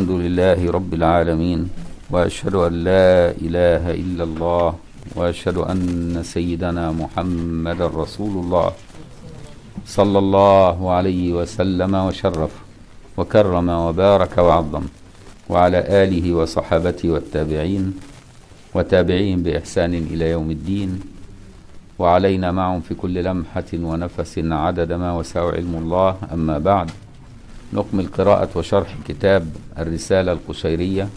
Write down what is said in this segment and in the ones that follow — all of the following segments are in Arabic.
الحمد لله رب العالمين وأشهد أن لا إله إلا الله وأشهد أن سيدنا محمد رسول الله صلى الله عليه وسلم وشرف وكرم وبارك وعظم وعلى آله وصحابته والتابعين وتابعين بإحسان إلى يوم الدين وعلينا معهم في كل لمحة ونفس عدد ما وسع علم الله أما بعد. نكمل قراءة وشرح كتاب الرسالة القشيرية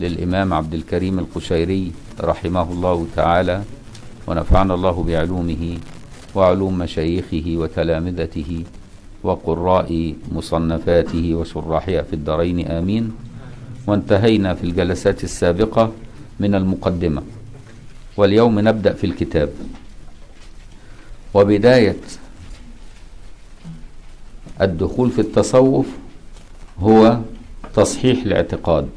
للإمام عبد الكريم القشيري رحمه الله تعالى ونفعنا الله بعلومه وعلوم مشايخه وتلامذته وقراء مصنفاته وشراحها في الدارين آمين. وانتهينا في الجلسات السابقة من المقدمة. واليوم نبدأ في الكتاب. وبداية الدخول في التصوف هو تصحيح الاعتقاد.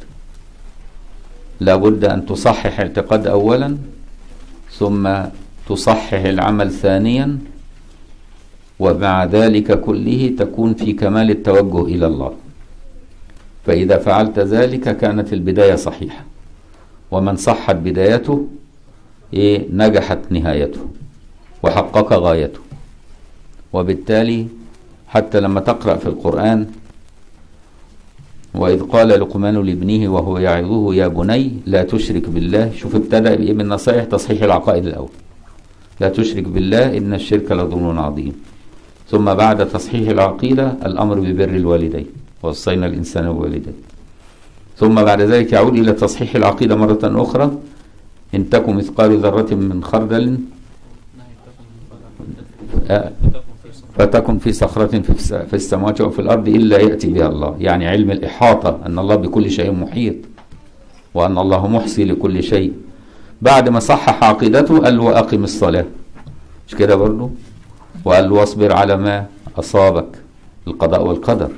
لابد أن تصحح اعتقاد أولا ثم تصحح العمل ثانيا ومع ذلك كله تكون في كمال التوجه إلى الله. فإذا فعلت ذلك كانت البداية صحيحة. ومن صحت بدايته إيه نجحت نهايته وحقق غايته. وبالتالي حتى لما تقرأ في القرآن وإذ قال لقمان لابنه وهو يعظه يا بني لا تشرك بالله. شوف ابتدأ بإيه من نصائح تصحيح العقائد الأول. لا تشرك بالله إن الشرك لظلم عظيم. ثم بعد تصحيح العقيدة الأمر ببر الوالدين ووصينا الإنسان بوالديه. ثم بعد ذلك يعود إلى تصحيح العقيدة مرة أخرى إن تكن مثقال ذرة من خردل فتكن في صخرة في السماوات وفي الأرض إلا يأتي بها الله. يعني علم الإحاطة أن الله بكل شيء محيط وأن الله محصي لكل شيء. بعد ما صحح عقيدته قال له أقم الصلاة. مش كده برضه وقال له واصبر على ما أصابك القضاء والقدر.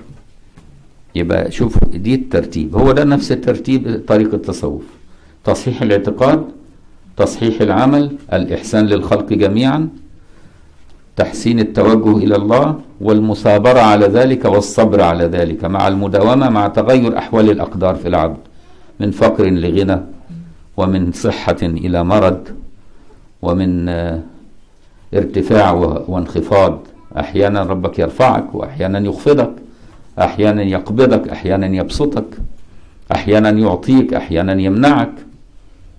يبقى شوف دي الترتيب. هو ده نفس الترتيب طريق التصوف. تصحيح الاعتقاد تصحيح العمل الإحسان للخلق جميعا. تحسين التوجه إلى الله والمثابرة على ذلك والصبر على ذلك. مع المداومة مع تغير أحوال الأقدار في العبد من فقر لغنى ومن صحة إلى مرض ومن ارتفاع وانخفاض. أحيانا ربك يرفعك وأحيانا يخفضك. أحيانا يقبضك أحيانا يبسطك. أحيانا يعطيك أحيانا يمنعك.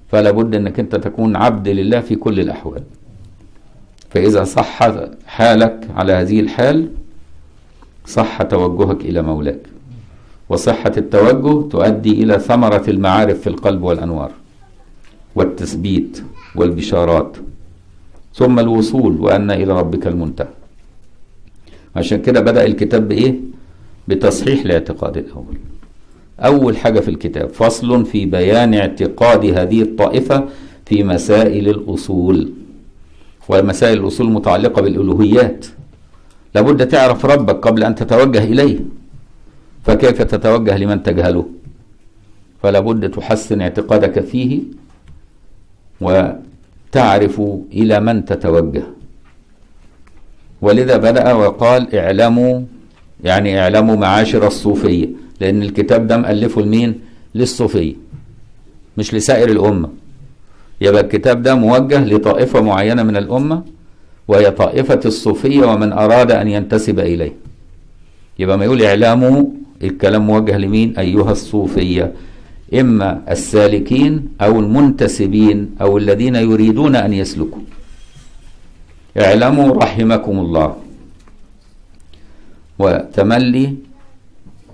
فلا بد أنك أنت تكون عبد لله في كل الأحوال. فإذا صح حالك على هذه الحال صح توجهك إلى مولاك. وصحة التوجه تؤدي إلى ثمرة المعارف في القلب والأنوار والتثبيت والبشارات ثم الوصول وأن إلى ربك المنتهى. عشان كده بدأ الكتاب بإيه؟ بتصحيح الاعتقاد الأول. أول حاجة في الكتاب فصل في بيان اعتقاد هذه الطائفة في مسائل الأصول. ومسائل الأصول متعلقة بالألوهيات. لابد تعرف ربك قبل أن تتوجه إليه. فكيف تتوجه لمن تجهله؟ فلا بد تحسن اعتقادك فيه وتعرف إلى من تتوجه. ولذا بدأ وقال اعلموا يعني اعلموا معاشر الصوفية لأن الكتاب ده مألفه لمين؟ للصوفية مش لسائر الأمة. يبقى الكتاب ده موجه لطائفة معينة من الأمة وهي طائفة الصوفية ومن أراد أن ينتسب إليه. يبقى ما يقول إعلامه الكلام موجه لمين؟ أيها الصوفية. إما السالكين أو المنتسبين أو الذين يريدون أن يسلكوا. اعلموا رحمكم الله. وتملي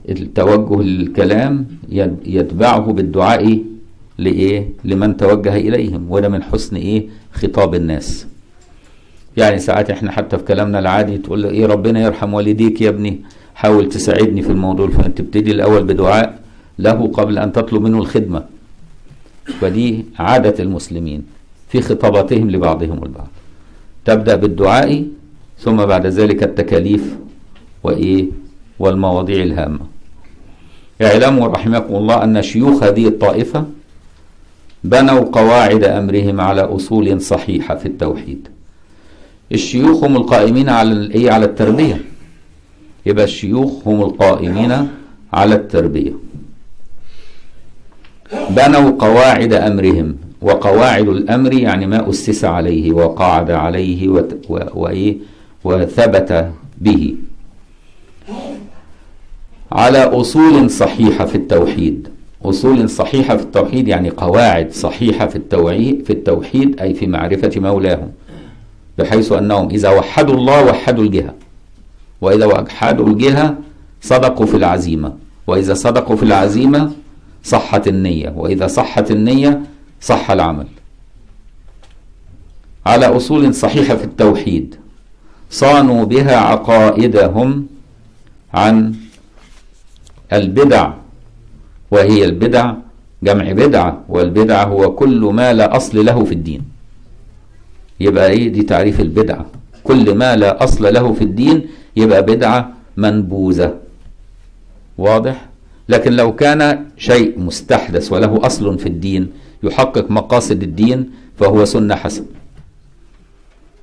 التوجه للكلام يتبعه بالدعاء لإيه؟ لمن توجه إليهم وده من حسن إيه؟ خطاب الناس. يعني ساعات إحنا حتى في كلامنا العادي تقول له إيه ربنا يرحم والديك يا ابني حاول تساعدني في الموضوع الفلاني تبتدي الأول بدعاء له قبل أن تطلب منه الخدمة. فدي عادة المسلمين في خطاباتهم لبعضهم البعض. تبدأ بالدعاء ثم بعد ذلك التكاليف وإيه؟ والمواضيع الهامة. اعلموا رحمكم الله أن شيوخ هذه الطائفة بنوا قواعد أمرهم على أصول صحيحة في التوحيد. الشيوخ هم القائمين على الايه على التربية. يبقى الشيوخ هم القائمين على التربية. بنوا قواعد أمرهم وقواعد الأمر يعني ما أسس عليه وقعد عليه وإيه؟ وثبت به. على أصول صحيحة في التوحيد. أصول صحيحة في التوحيد يعني قواعد صحيحة في التوحيد في التوحيد أي في معرفة مولاهم بحيث أنهم إذا وحدوا الله وحدوا الجهة. وإذا وحدوا الجهة صدقوا في العزيمة. وإذا صدقوا في العزيمة صحت النية. وإذا صحت النية صح العمل. على أصول صحيحة في التوحيد صانوا بها عقائدهم عن البدع وهي البدع جمع بدعة والبدعة هو كل ما لا أصل له في الدين. يبقى إيه؟ دي تعريف البدعة كل ما لا أصل له في الدين يبقى بدعة منبوذة. واضح؟ لكن لو كان شيء مستحدث وله أصل في الدين يحقق مقاصد الدين فهو سنة حسن.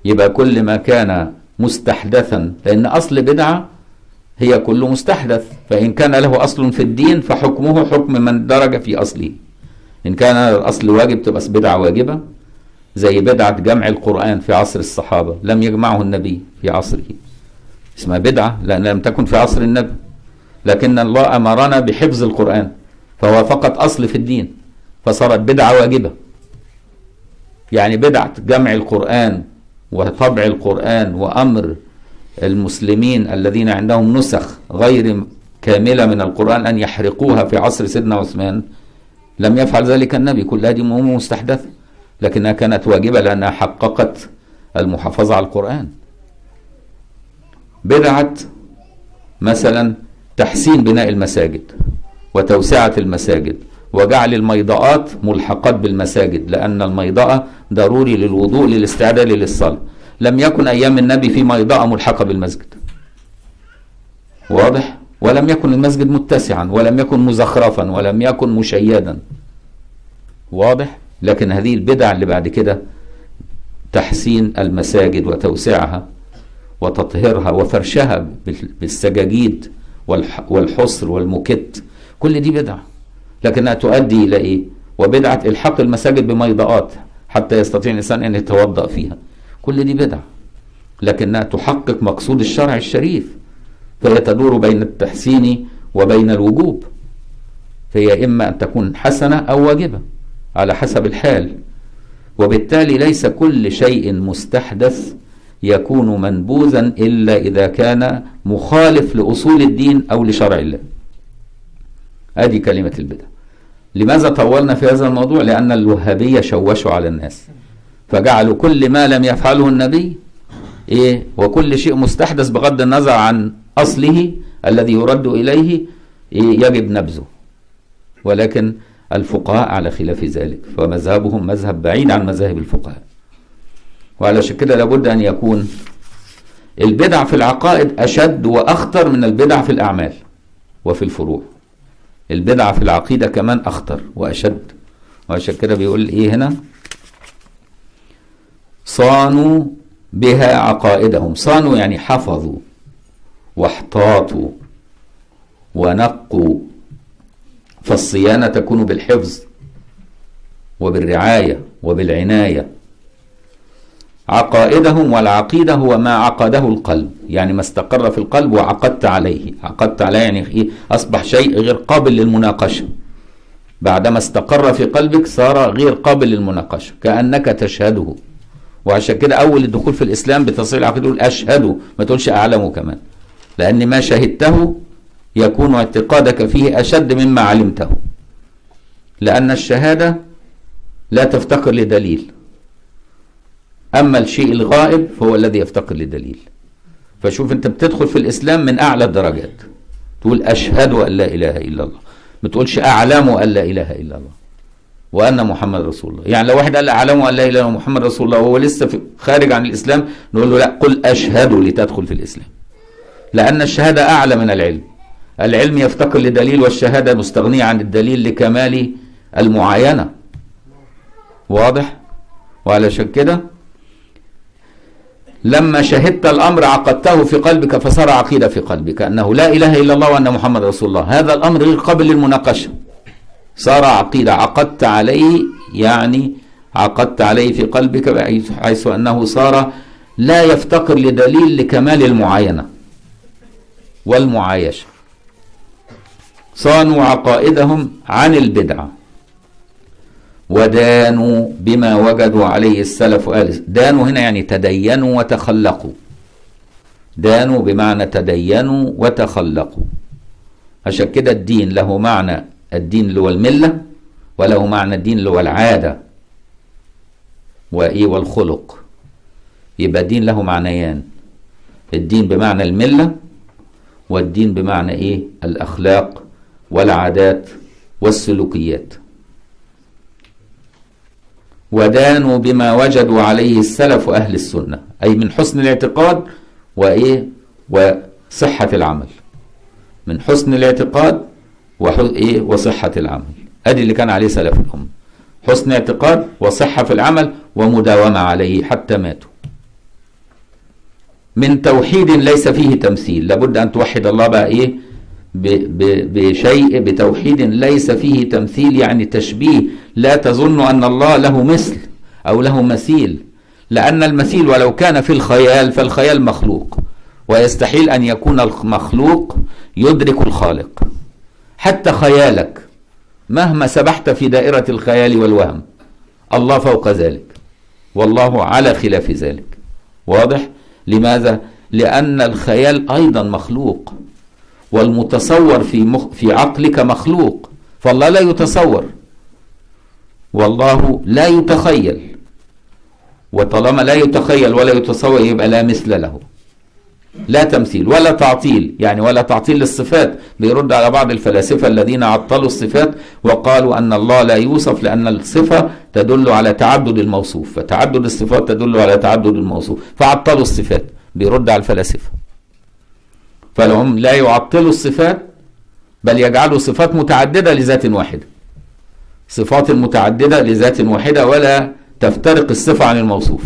يبقى كل ما كان مستحدثا لأن أصل بدعة هي كل مستحدث فإن كان له أصل في الدين فحكمه حكم من درج في أصله. إن كان الأصل واجب تبقى بدعة واجبة زي بدعة جمع القرآن في عصر الصحابة. لم يجمعه النبي في عصره. اسمها بدعة لأن لم تكن في عصر النبي. لكن الله أمرنا بحفظ القرآن فهو فقط أصل في الدين فصارت بدعة واجبة. يعني بدعة جمع القرآن وطبع القرآن وأمر المسلمين الذين عندهم نسخ غير كاملة من القرآن أن يحرقوها في عصر سيدنا عثمان لم يفعل ذلك النبي. كل هذه أمور مستحدثة. لكنها كانت واجبة لأنها حققت المحافظة على القرآن. بدعة مثلا تحسين بناء المساجد وتوسعة المساجد وجعل الميضاءات ملحقات بالمساجد لأن الميضاءة ضروري للوضوء للاستعداد للصلاة لم يكن أيام النبي في ميضاءة ملحقة بالمسجد. واضح؟ ولم يكن المسجد متسعا ولم يكن مزخرفا ولم يكن مشيدا. واضح؟ لكن هذه البدع اللي بعد كده تحسين المساجد وتوسيعها وتطهيرها وفرشها بالسجاجيد والحصر والمكت. كل دي بدعة لكنها تؤدي إلى إيه؟ وبدعة إلحاق المساجد بميضاءات حتى يستطيع الإنسان أن يتوضأ فيها. كل دي بدعة لكنها تحقق مقصود الشرع الشريف فهي تدور بين التحسين وبين الوجوب فهي إما أن تكون حسنة أو واجبة على حسب الحال. وبالتالي ليس كل شيء مستحدث يكون منبوذا إلا إذا كان مخالف لأصول الدين أو لشرع الله. هذه كلمة البدع. لماذا طولنا في هذا الموضوع؟ لأن الوهابية شوشوا على الناس. فجعلوا كل ما لم يفعله النبي إيه؟ وكل شيء مستحدث بغض النظر عن أصله الذي يرد إليه إيه؟ يجب نبذه. ولكن الفقهاء على خلاف ذلك فمذهبهم مذهب بعيد عن مذاهب الفقهاء. وعلى كده لابد أن يكون البدع في العقائد أشد وأخطر من البدع في الأعمال وفي الفروع. البدع في العقيدة كمان أخطر وأشد. وعشان كده بيقول إيه هنا؟ صانوا بها عقائدهم. صانوا يعني حفظوا واحتاطوا ونقوا فالصيانة تكون بالحفظ وبالرعاية وبالعناية. عقائدهم والعقيدة هو ما عقده القلب يعني ما استقر في القلب وعقدت عليه. عقدت عليه يعني إيه؟ أصبح شيء غير قابل للمناقشة. بعدما استقر في قلبك صار غير قابل للمناقشة كأنك تشهده. وعشان كده أول الدخول في الإسلام بتصير العقيدة تقول أشهد ما تقولش أعلمه كمان. لأن ما شهدته يكون اعتقادك فيه أشد مما علمته. لأن الشهادة لا تفتقر لدليل. أما الشيء الغائب فهو الذي يفتقر لدليل. فشوف أنت بتدخل في الإسلام من أعلى الدرجات. تقول أشهد أن لا إله إلا الله. ما تقولش أعلم أن لا إله إلا الله. وأن محمد رسول الله. يعني لو واحد قال أعلم أن لا إلا الله محمد رسول الله وهو لسه خارج عن الإسلام نقول له لا قل أشهد لتدخل في الإسلام. لأن الشهادة أعلى من العلم. العلم يفتقر لدليل والشهادة مستغنية عن الدليل لكمال المعاينة. واضح؟ وعلشان كده لما شهدت الأمر عقدته في قلبك فصار عقيدة في قلبك أنه لا إله إلا الله وأن محمد رسول الله. هذا الأمر غير قابل للمناقشة. صار عقيدة عقدت عليه يعني عقدت عليه في قلبك حيث أنه صار لا يفتقر لدليل لكمال المعاينة والمعايشة. صانوا عقائدهم عن البدعة ودانوا بما وجدوا عليه السلف دانوا هنا يعني تدينوا وتخلقوا. دانوا بمعنى تدينوا وتخلقوا. عشان كده الدين له معنى الدين اللي هو الملة وله معنى الدين اللي هو العادة. وإيه والخلق. يبقى الدين له معنيان. الدين بمعنى الملة والدين بمعنى إيه؟ الأخلاق والعادات والسلوكيات. ودانوا بما وجدوا عليه السلف أهل السنة أي من حسن الاعتقاد وإيه؟ وصحة العمل. من حسن الاعتقاد وح... إيه؟ وصحة العمل. أدي اللي كان عليه سلف الأمة. حسن اعتقاد وصحة في العمل ومداومة عليه حتى ماتوا. من توحيد ليس فيه تمثيل. لابد أن توحد الله بقى. ب... بشيء بتوحيد ليس فيه تمثيل يعني تشبيه. لا تظن أن الله له مثل أو له مثيل. لأن المثيل ولو كان في الخيال فالخيال مخلوق. ويستحيل أن يكون المخلوق يدرك الخالق. حتى خيالك مهما سبحت في دائرة الخيال والوهم الله فوق ذلك والله على خلاف ذلك. واضح؟ لماذا؟ لأن الخيال أيضا مخلوق والمتصور في مخ في عقلك مخلوق فالله لا يتصور. والله لا يتخيل وطالما لا يتخيل ولا يتصور يبقى لا مثل له. لا تمثيل ولا تعطيل يعني ولا تعطيل للصفات بيرد على بعض الفلاسفة الذين عطلوا الصفات وقالوا أن الله لا يوصف لأن الصفة تدل على تعدد الموصوف فتعدد الصفات تدل على تعدد الموصوف فعطلوا الصفات بيرد على الفلاسفة. فلهم لا يعطلوا الصفات بل يجعلوا صفات متعددة لذات واحدة. صفات متعددة لذات واحدة ولا تفترق الصفة عن الموصوف.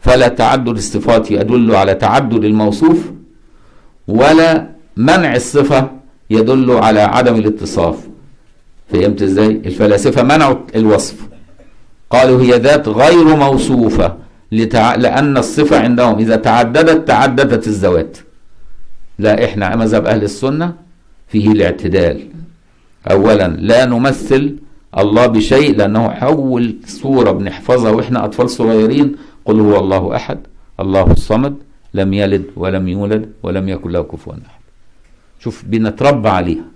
فلا تعدد الصفات يدل على تعدد الموصوف ولا منع الصفة يدل على عدم الاتصاف. فهمت إزاي؟ الفلاسفة منعوا الوصف. قالوا هي ذات غير موصوفة لتع... لأن الصفة عندهم إذا تعددت تعددت الذوات. لا إحنا مذهب أهل السنة فيه الاعتدال. أولا لا نمثل الله بشيء لأنه حول صورة بنحفظها وإحنا أطفال صغيرين قل هو الله أحد الله الصمد لم يلد ولم يولد ولم يكن له كفوا أحد. شوف بنتربى عليها.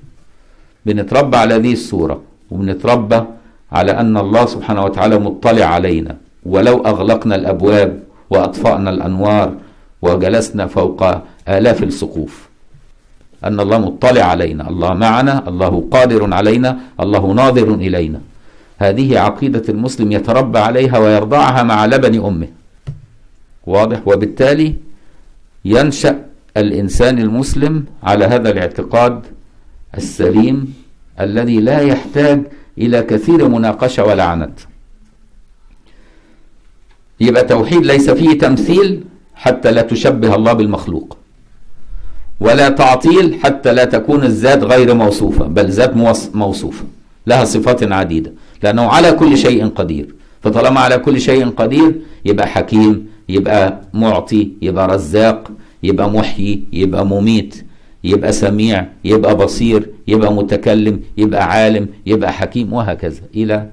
بنتربى على هذه الصورة وبنتربى على أن الله سبحانه وتعالى مطلع علينا. ولو أغلقنا الأبواب وأطفأنا الأنوار وجلسنا فوق آلاف السقوف. أن الله مطلع علينا. الله معنا الله قادر علينا الله ناظر إلينا. هذه عقيدة المسلم يتربى عليها ويرضعها مع لبن أمه. واضح؟ وبالتالي ينشأ الإنسان المسلم على هذا الاعتقاد السليم الذي لا يحتاج إلى كثير مناقشة ولا عنت يبقى توحيد ليس فيه تمثيل حتى لا تشبه الله بالمخلوق ولا تعطيل حتى لا تكون الذات غير موصوفة بل ذات موصوفة لها صفات عديدة. لأنه على كل شيء قدير. فطالما على كل شيء قدير يبقى حكيم يبقى معطي يبقى رزاق يبقى محيي يبقى مميت يبقى سميع يبقى بصير يبقى متكلم يبقى عالم يبقى حكيم وهكذا إلى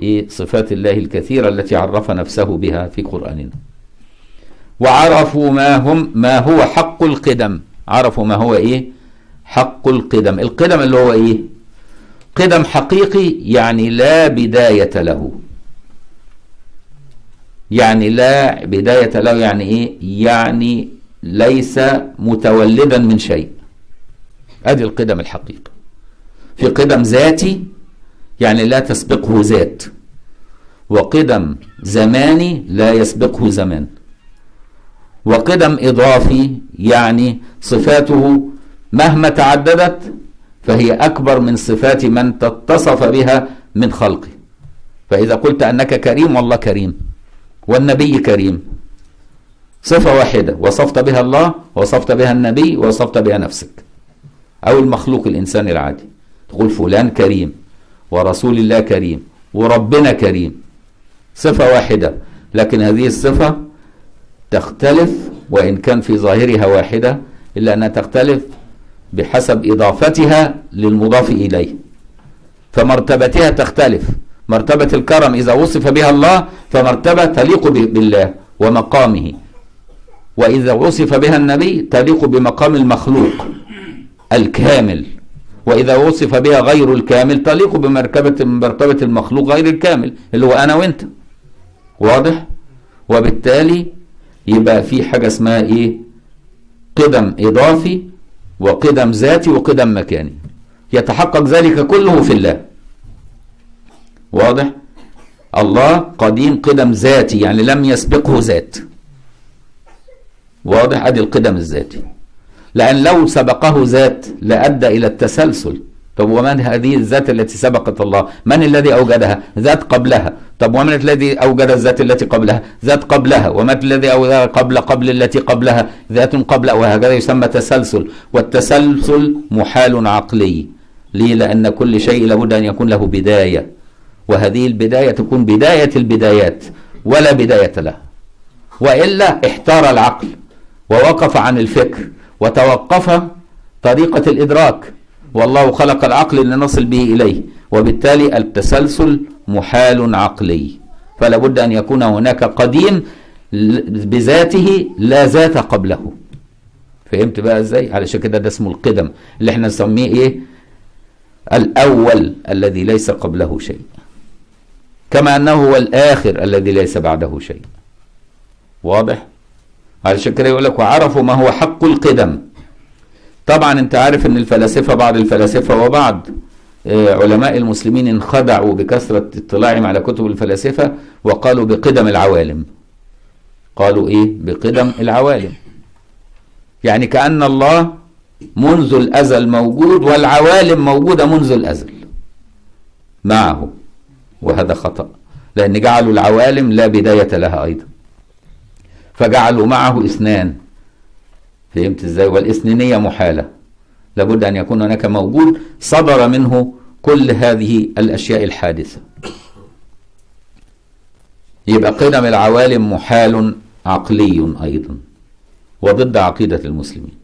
إيه؟ صفات الله الكثيرة التي عرف نفسه بها في قرآننا. وعرفوا ما هم ما هو حق القدم. عرفوا ما هو إيه؟ حق القدم. القدم اللي هو إيه؟ قدم حقيقي يعني لا بداية له. يعني لا بداية له يعني إيه؟ يعني ليس متولدا من شيء. ادي القدم الحقيقي في قدم ذاتي يعني لا تسبقه ذات. وقدم زماني لا يسبقه زمان. وقدم إضافي يعني صفاته مهما تعددت فهي أكبر من صفات من تتصف بها من خلقه. فإذا قلت أنك كريم والله كريم. والنبي كريم. صفة واحدة وصفت بها الله وصفت بها النبي وصفت بها نفسك. أو المخلوق الإنسان العادي. تقول فلان كريم ورسول الله كريم وربنا كريم. صفة واحدة. لكن هذه الصفة تختلف وإن كان في ظاهرها واحدة إلا أنها تختلف بحسب إضافتها للمضاف إليه. فمرتبتها تختلف. مرتبة الكرم إذا وصف بها الله فمرتبة تليق بالله ومقامه. وإذا وصف بها النبي تليق بمقام المخلوق الكامل. وإذا وصف بها غير الكامل تليق بمرتبة مرتبة المخلوق غير الكامل اللي هو أنا وأنت. واضح؟ وبالتالي يبقى في حاجة اسمها إيه؟ قدم إضافي وقدم ذاتي وقدم مكاني. يتحقق ذلك كله في الله. واضح؟ الله قديم قدم ذاتي يعني لم يسبقه ذات. واضح؟ أدي القدم الذاتي. لأن لو سبقه ذات لأدى إلى التسلسل. طب ومن هذه الذات التي سبقت الله؟ من الذي أوجدها؟ ذات قبلها. طب ومن الذي أوجد الذات التي قبلها؟ ذات قبلها. ومن الذي أوجد قبل قبل التي قبلها؟ ذات قبل وهكذا يسمى تسلسل. والتسلسل محال عقلي. ليه؟ لأن كل شيء لابد أن يكون له بداية. وهذه البداية تكون بداية البدايات ولا بداية لها وإلا احتار العقل ووقف عن الفكر وتوقف طريقة الإدراك. والله خلق العقل لنصل به إليه وبالتالي التسلسل محال عقلي. فلا بد أن يكون هناك قديم بذاته لا ذات قبله. فهمت بقى إزاي؟ علشان كده ده اسمه القدم اللي إحنا نسميه إيه؟ الأول الذي ليس قبله شيء. كما أنه هو الآخر الذي ليس بعده شيء. واضح؟ علشان كده يقول لك وعرفوا ما هو حق القدم. طبعا أنت عارف إن الفلاسفة بعض الفلاسفة وبعض علماء المسلمين انخدعوا بكثرة اطلاعهم على كتب الفلاسفة وقالوا بقدم العوالم. قالوا إيه؟ بقدم العوالم. يعني كأن الله منذ الأزل موجود والعوالم موجودة منذ الأزل معه وهذا خطأ لأن جعلوا العوالم لا بداية لها أيضا. فجعلوا معه إثنان فهمت إزاي؟ والاثنينية محالة. لابد أن يكون هناك موجود صدر منه كل هذه الأشياء الحادثة. يبقى قدم العوالم محال عقلي أيضا وضد عقيدة المسلمين.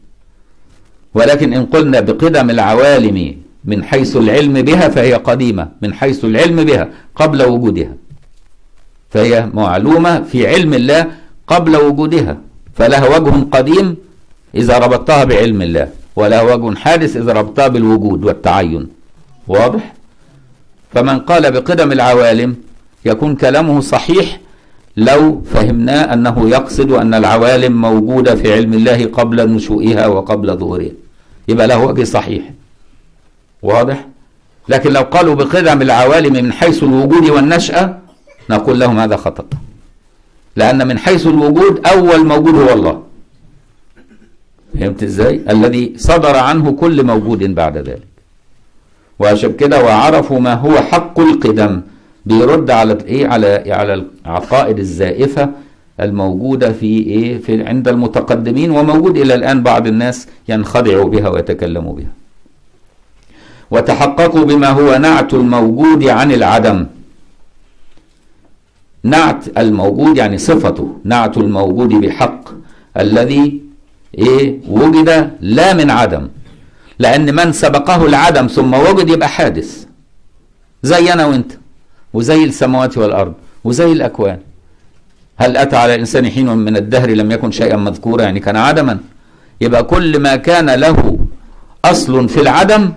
ولكن إن قلنا بقدم العوالم من حيث العلم بها فهي قديمة من حيث العلم بها قبل وجودها. فهي معلومة في علم الله قبل وجودها فلها وجه قديم إذا ربطتها بعلم الله ولا وجه حادث إذا ربطها بالوجود والتعين. واضح؟ فمن قال بقدم العوالم يكون كلامه صحيح لو فهمناه أنه يقصد أن العوالم موجودة في علم الله قبل نشوئها وقبل ظهورها. يبقى له وجه صحيح. واضح؟ لكن لو قالوا بقدم العوالم من حيث الوجود والنشأة نقول لهم هذا خطأ. لأن من حيث الوجود أول موجود هو الله. فهمت إزاي؟ الذي صدر عنه كل موجود بعد ذلك. وعشان كده وعرفوا ما هو حق القدم بيرد على إيه؟ على على العقائد الزائفة الموجودة في إيه؟ في عند المتقدمين وموجود إلى الآن بعض الناس ينخدعوا بها ويتكلموا بها. وتحققوا بما هو نعت الموجود عن العدم. نعت الموجود يعني صفته نعت الموجود بحق الذي إيه؟ وجد لا من عدم. لأن من سبقه العدم ثم وجد يبقى حادث. زي أنا وأنت وزي السماوات والأرض وزي الأكوان. هل أتى على الإنسان حين من الدهر لم يكن شيئا مذكورا؟ يعني كان عدما. يبقى كل ما كان له أصل في العدم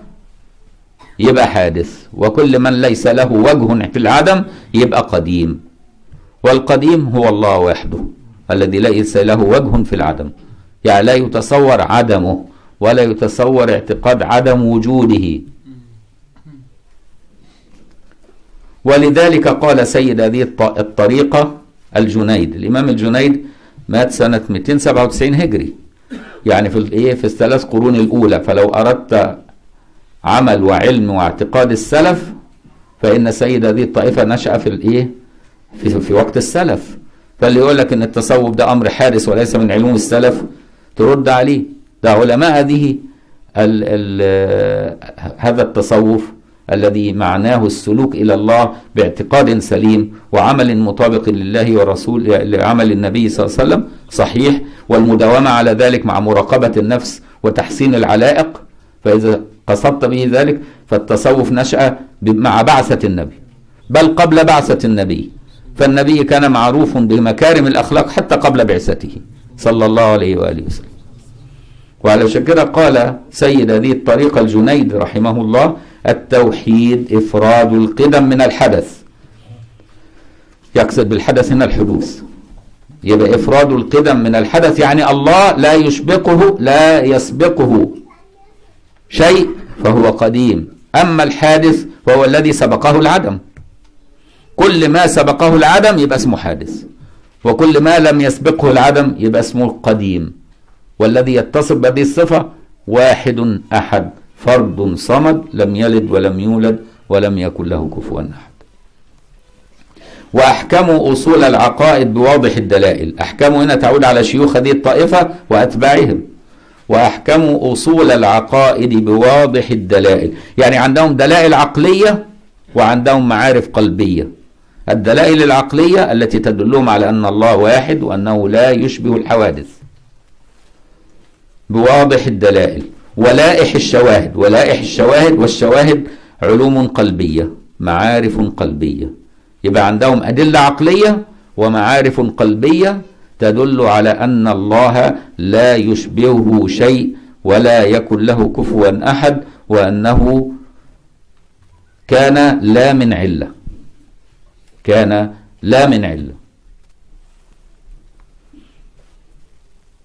يبقى حادث. وكل من ليس له وجه في العدم يبقى قديم. والقديم هو الله وحده الذي ليس له وجه في العدم. يعني لا يتصور عدمه ولا يتصور اعتقاد عدم وجوده. ولذلك قال سيد هذه الطريقة الجنيد. الإمام الجنيد مات سنة 297 هجري. يعني في الايه في الثلاث قرون الأولى. فلو أردت عمل وعلم واعتقاد السلف فإن سيد هذه الطائفة نشأ في الايه في, في وقت السلف. فاللي يقول لك إن التصوف ده أمر حارس وليس من علوم السلف ترد عليه. ده علماء هذه ال ال هذا التصوف الذي معناه السلوك إلى الله باعتقاد سليم وعمل مطابق لله ورسول لعمل النبي صلى الله عليه وسلم صحيح والمداومة على ذلك مع مراقبة النفس وتحسين العلائق. فإذا قصدت به ذلك فالتصوف نشأ مع بعثة النبي بل قبل بعثة النبي. فالنبي كان معروف بمكارم الأخلاق حتى قبل بعثته. صلى الله عليه وآله وسلم. وعلى كده قال سيد هذه الطريقة الجنيد رحمه الله التوحيد إفراد القدم من الحدث. يقصد بالحدث هنا الحدوث. يبقى إفراد القدم من الحدث يعني الله لا يسبقه لا يسبقه شيء فهو قديم. أما الحادث فهو الذي سبقه العدم. كل ما سبقه العدم يبقى اسمه حادث. وكل ما لم يسبقه العدم يبقى اسمه قديم والذي يتصف بهذه الصفة واحد أحد فرد صمد لم يلد ولم يولد ولم يكن له كفوا أحد. وأحكموا أصول العقائد بواضح الدلائل. أحكموا هنا تعود على شيوخ هذه الطائفة وأتباعهم. وأحكموا أصول العقائد بواضح الدلائل. يعني عندهم دلائل عقلية وعندهم معارف قلبية. الدلائل العقلية التي تدلهم على أن الله واحد وأنه لا يشبه الحوادث. بواضح الدلائل. ولائح الشواهد. ولائح الشواهد والشواهد علوم قلبية معارف قلبية. يبقى عندهم أدلة عقلية ومعارف قلبية تدل على أن الله لا يشبهه شيء ولا يكن له كفوا أحد وأنه كان لا من علة. كان لا من علة.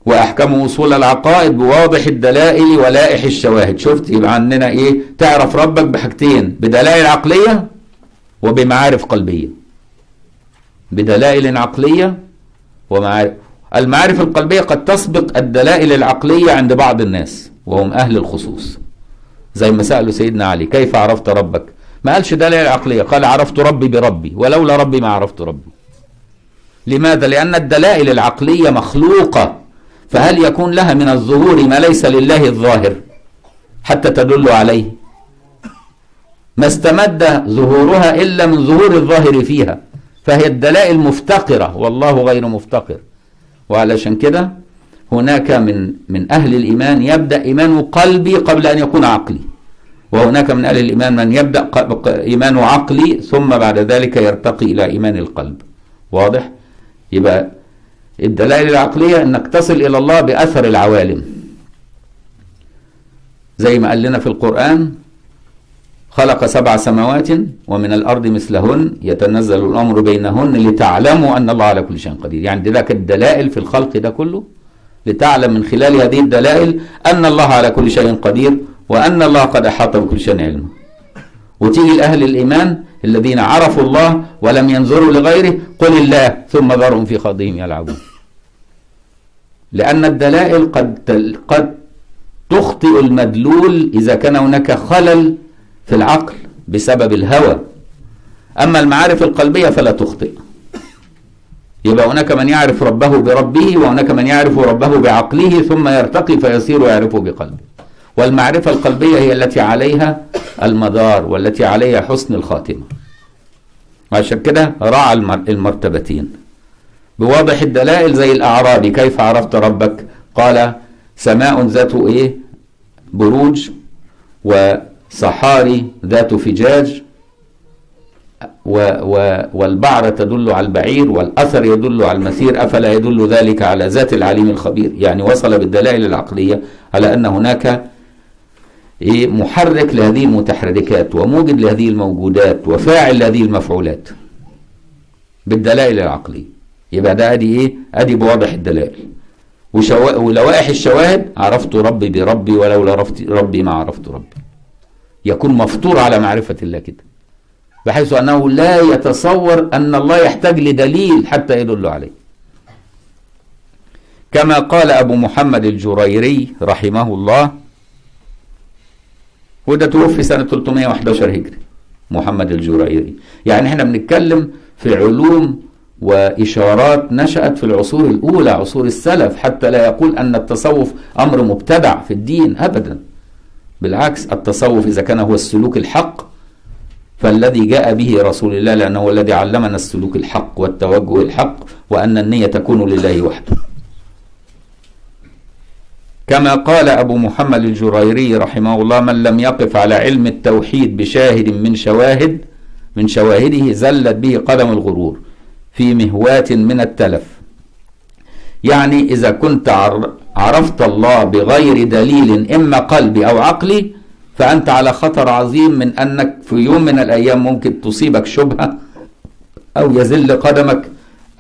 وأحكم أصول العقائد بواضح الدلائل ولائح الشواهد. شفت؟ يبقى عندنا إيه؟ تعرف ربك بحاجتين بدلائل عقلية وبمعارف قلبية. بدلائل عقلية ومعارف. المعارف القلبية قد تسبق الدلائل العقلية عند بعض الناس وهم أهل الخصوص. زي ما سألوا سيدنا علي كيف عرفت ربك؟ ما قالش دلائل عقلية قال عرفت ربي بربي ولولا ربي ما عرفت ربي. لماذا؟ لأن الدلائل العقلية مخلوقة فهل يكون لها من الظهور ما ليس لله الظاهر حتى تدل عليه؟ ما استمد ظهورها إلا من ظهور الظاهر فيها فهي الدلائل مفتقرة والله غير مفتقر. وعلشان كده هناك من من أهل الإيمان يبدأ إيمانه قلبي قبل أن يكون عقلي. وهناك من أهل الإيمان من يبدأ إيمانه عقلي ثم بعد ذلك يرتقي إلى إيمان القلب. واضح؟ يبقى الدلائل العقلية أنك تصل إلى الله بأثر العوالم. زي ما قال لنا في القرآن خلق سبع سماوات ومن الأرض مثلهن يتنزل الأمر بينهن لتعلموا أن الله على كل شيء قدير. يعني ذاك الدلائل في الخلق ده كله لتعلم من خلال هذه الدلائل أن الله على كل شيء قدير. وأن الله قد أحاط بكل شيء علما. وتيجي لأهل الإيمان الذين عرفوا الله ولم ينظروا لغيره قل الله ثم ذرهم في خوضهم يلعبون. لأن الدلائل قد قد تخطئ المدلول إذا كان هناك خلل في العقل بسبب الهوى. أما المعارف القلبية فلا تخطئ. يبقى هناك من يعرف ربه بربه وهناك من يعرف ربه بعقله ثم يرتقي فيصير يعرفه بقلبه. والمعرفة القلبية هي التي عليها المدار والتي عليها حسن الخاتمة. عشان كده راعى المرتبتين. بواضح الدلائل زي الأعرابي كيف عرفت ربك؟ قال سماء ذات إيه؟ بروج وصحاري ذات فجاج و و والبعر تدل على البعير والأثر يدل على المسير. أفلا يدل ذلك على ذات العليم الخبير؟ يعني وصل بالدلائل العقلية على أن هناك إيه محرك لهذه المتحركات وموجد لهذه الموجودات وفاعل لهذه المفعولات بالدلائل العقلية. يبقى ده أدي إيه؟ أدي بواضح الدلائل. وشوا... ولوائح الشواهد عرفت ربي بربي ولولا عرفت ربي ما عرفت ربي. يكون مفطور على معرفة الله كده. بحيث أنه لا يتصور أن الله يحتاج لدليل حتى يدل عليه. كما قال أبو محمد الجريري رحمه الله وده توفي سنة 311 هجري. محمد الجريري. يعني إحنا بنتكلم في علوم وإشارات نشأت في العصور الأولى عصور السلف حتى لا يقول أن التصوف أمر مبتدع في الدين أبدا. بالعكس التصوف إذا كان هو السلوك الحق فالذي جاء به رسول الله لأنه هو الذي علمنا السلوك الحق والتوجه الحق وأن النية تكون لله وحده. كما قال أبو محمد الجريري رحمه الله من لم يقف على علم التوحيد بشاهد من شواهد من شواهده زلت به قدم الغرور في مهواة من التلف. يعني إذا كنت عرفت الله بغير دليل إما قلبي أو عقلي فأنت على خطر عظيم من أنك في يوم من الأيام ممكن تصيبك شبهة أو يزل قدمك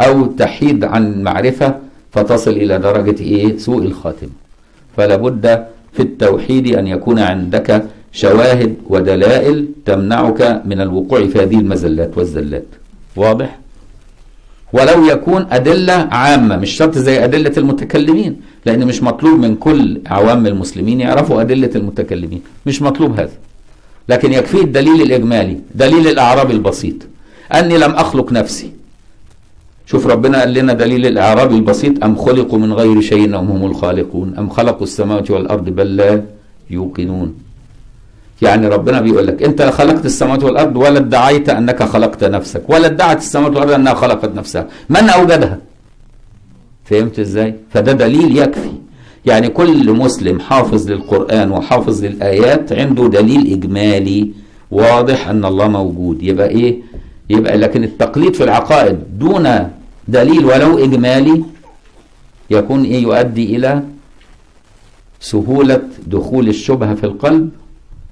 أو تحيد عن المعرفة فتصل إلى درجة إيه؟ سوء الخاتمة فلا بد في التوحيد أن يكون عندك شواهد ودلائل تمنعك من الوقوع في هذه المزلات والزلات. واضح؟ ولو يكون أدلة عامة مش شرط زي أدلة المتكلمين لأن مش مطلوب من كل عوام المسلمين يعرفوا أدلة المتكلمين. مش مطلوب هذا. لكن يكفي الدليل الإجمالي دليل الأعراب البسيط. أني لم أخلق نفسي. شوف ربنا قال لنا دليل الإعراب البسيط أم خلقوا من غير شيء أم هم الخالقون؟ أم خلقوا السماوات والأرض بل لا يوقنون. يعني ربنا بيقول لك أنت خلقت السماوات والأرض ولا ادعيت أنك خلقت نفسك ولا ادعت السماوات والأرض أنها خلقت نفسها. من أوجدها؟ فهمت إزاي؟ فده دليل يكفي. يعني كل مسلم حافظ للقرآن وحافظ للآيات عنده دليل إجمالي واضح أن الله موجود. يبقى إيه؟ يبقى لكن التقليد في العقائد دون دليل ولو إجمالي يكون إيه يؤدي إلى سهولة دخول الشبهة في القلب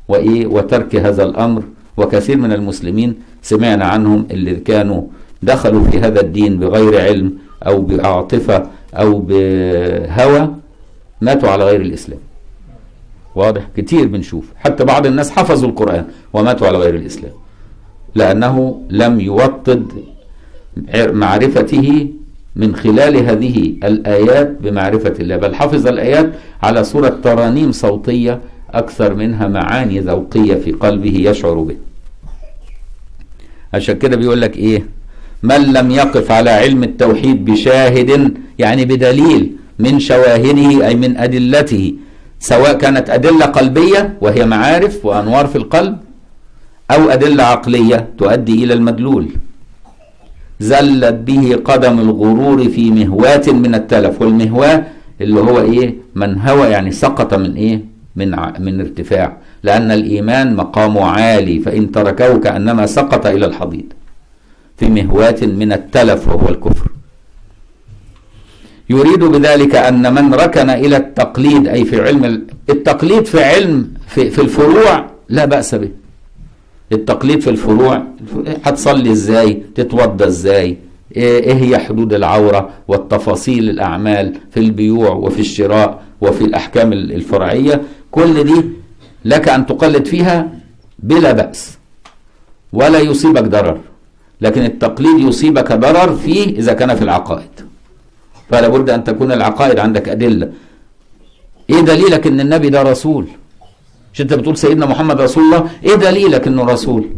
وإيه وترك هذا الأمر. وكثير من المسلمين سمعنا عنهم اللي كانوا دخلوا في هذا الدين بغير علم أو بعاطفة أو بهوى ماتوا على غير الإسلام. واضح؟ كتير بنشوف. حتى بعض الناس حفظوا القرآن وماتوا على غير الإسلام. لأنه لم يوطد معرفته من خلال هذه الآيات بمعرفة الله. بل حفظ الآيات على صورة ترانيم صوتية أكثر منها معاني ذوقية في قلبه يشعر به. عشان كده بيقول لك إيه؟ من لم يقف على علم التوحيد بشاهد يعني بدليل من شواهده أي من أدلته سواء كانت أدلة قلبية وهي معارف وأنوار في القلب أو أدلة عقلية تؤدي إلى المدلول. زلت به قدم الغرور في مهواة من التلف والمهواة اللي هو إيه؟ من هوى يعني سقط من إيه؟ من من ارتفاع. لأن الإيمان مقامه عالي فإن تركه كأنما سقط إلى الحضيض في مهواة من التلف وهو الكفر. يريد بذلك أن من ركن إلى التقليد أي في علم التقليد في علم في, في الفروع لا بأس به. التقليد في الفروع. هتصلي إزاي؟ تتوضى إزاي؟ إيه هي حدود العورة والتفاصيل الأعمال في البيوع وفي الشراء وفي الأحكام الفرعية؟ كل دي لك أن تقلد فيها بلا بأس ولا يصيبك ضرر. لكن التقليد يصيبك ضرر فيه إذا كان في العقائد. فلا بد أن تكون العقائد عندك أدلة. إيه دليلك إن النبي ده رسول؟ مش أنت بتقول سيدنا محمد رسول الله إيه دليلك إنه رسول؟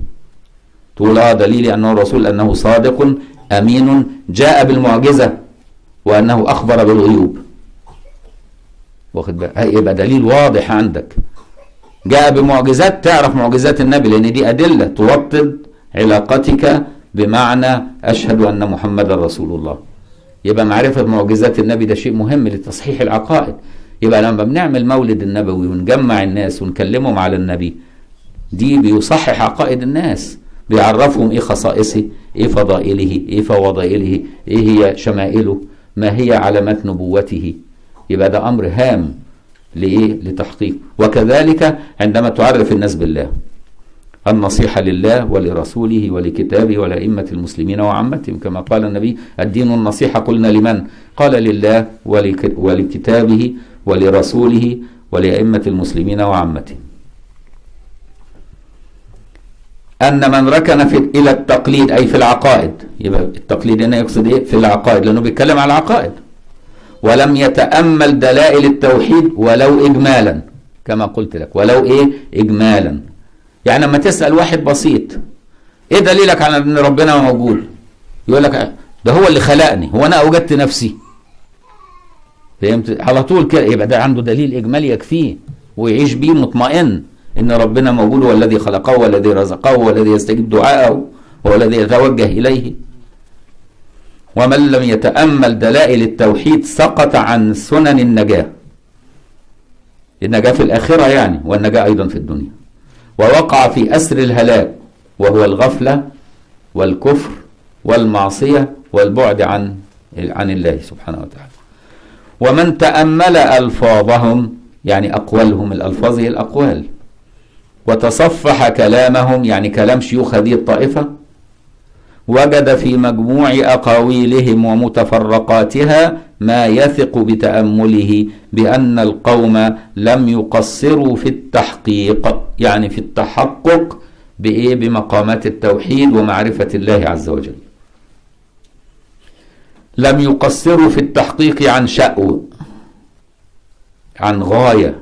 تقول آه دليلي أنه رسول أنه صادق أمين جاء بالمعجزة وأنه أخبر بالغيوب. واخد بالك يبقى دليل واضح عندك. جاء بمعجزات تعرف معجزات النبي لأن دي أدلة توطد علاقتك بمعنى أشهد أن محمدا رسول الله. يبقى معرفة معجزات النبي ده شيء مهم لتصحيح العقائد. يبقى لما بنعمل مولد النبوي ونجمع الناس ونكلمهم على النبي دي بيصحح عقائد الناس بيعرفهم إيه خصائصه إيه فضائله إيه فضائله إيه هي شمائله ما هي علامات نبوته. يبقى ده أمر هام لإيه؟ لتحقيق. وكذلك عندما تعرف الناس بالله النصيحة لله ولرسوله ولكتابه ولأئمة المسلمين وعامتهم كما قال النبي الدين النصيحة قلنا لمن؟ قال لله ولكتابه ولرسوله ولأئمة المسلمين وعامتهم. أن من ركن في إلى التقليد أي في العقائد. يبقى التقليد هنا يقصد إيه؟ في العقائد لأنه بيتكلم على العقائد. ولم يتأمل دلائل التوحيد ولو إجمالا كما قلت لك. ولو إيه؟ إجمالا. يعني لما تسأل واحد بسيط إيه دليلك على أن ربنا موجود؟ يقول لك ده هو اللي خلقني هو أنا أوجدت نفسي. فهمت؟ على طول كده. يبقى ده عنده دليل إجمالي يكفيه ويعيش بيه مطمئن إن ربنا موجود هو الذي خلقه هو الذي رزقه هو الذي يستجيب دعاءه هو الذي يتوجه إليه. ومن لم يتأمل دلائل التوحيد سقط عن سنن النجاة. النجاة في الآخرة يعني والنجاة أيضا في الدنيا. ووقع في أسر الهلاك وهو الغفلة والكفر والمعصية والبعد عن عن الله سبحانه وتعالى. ومن تأمل ألفاظهم يعني أقوالهم الألفاظ هي الأقوال. وتصفح كلامهم يعني كلام شيوخ هذه الطائفة. وجد في مجموع أقاويلهم ومتفرقاتها ما يثق بتأمله بأن القوم لم يقصروا في التحقيق يعني في التحقق بإيه؟ بمقامات التوحيد ومعرفة الله عز وجل. لم يقصروا في التحقيق عن شأو عن غاية.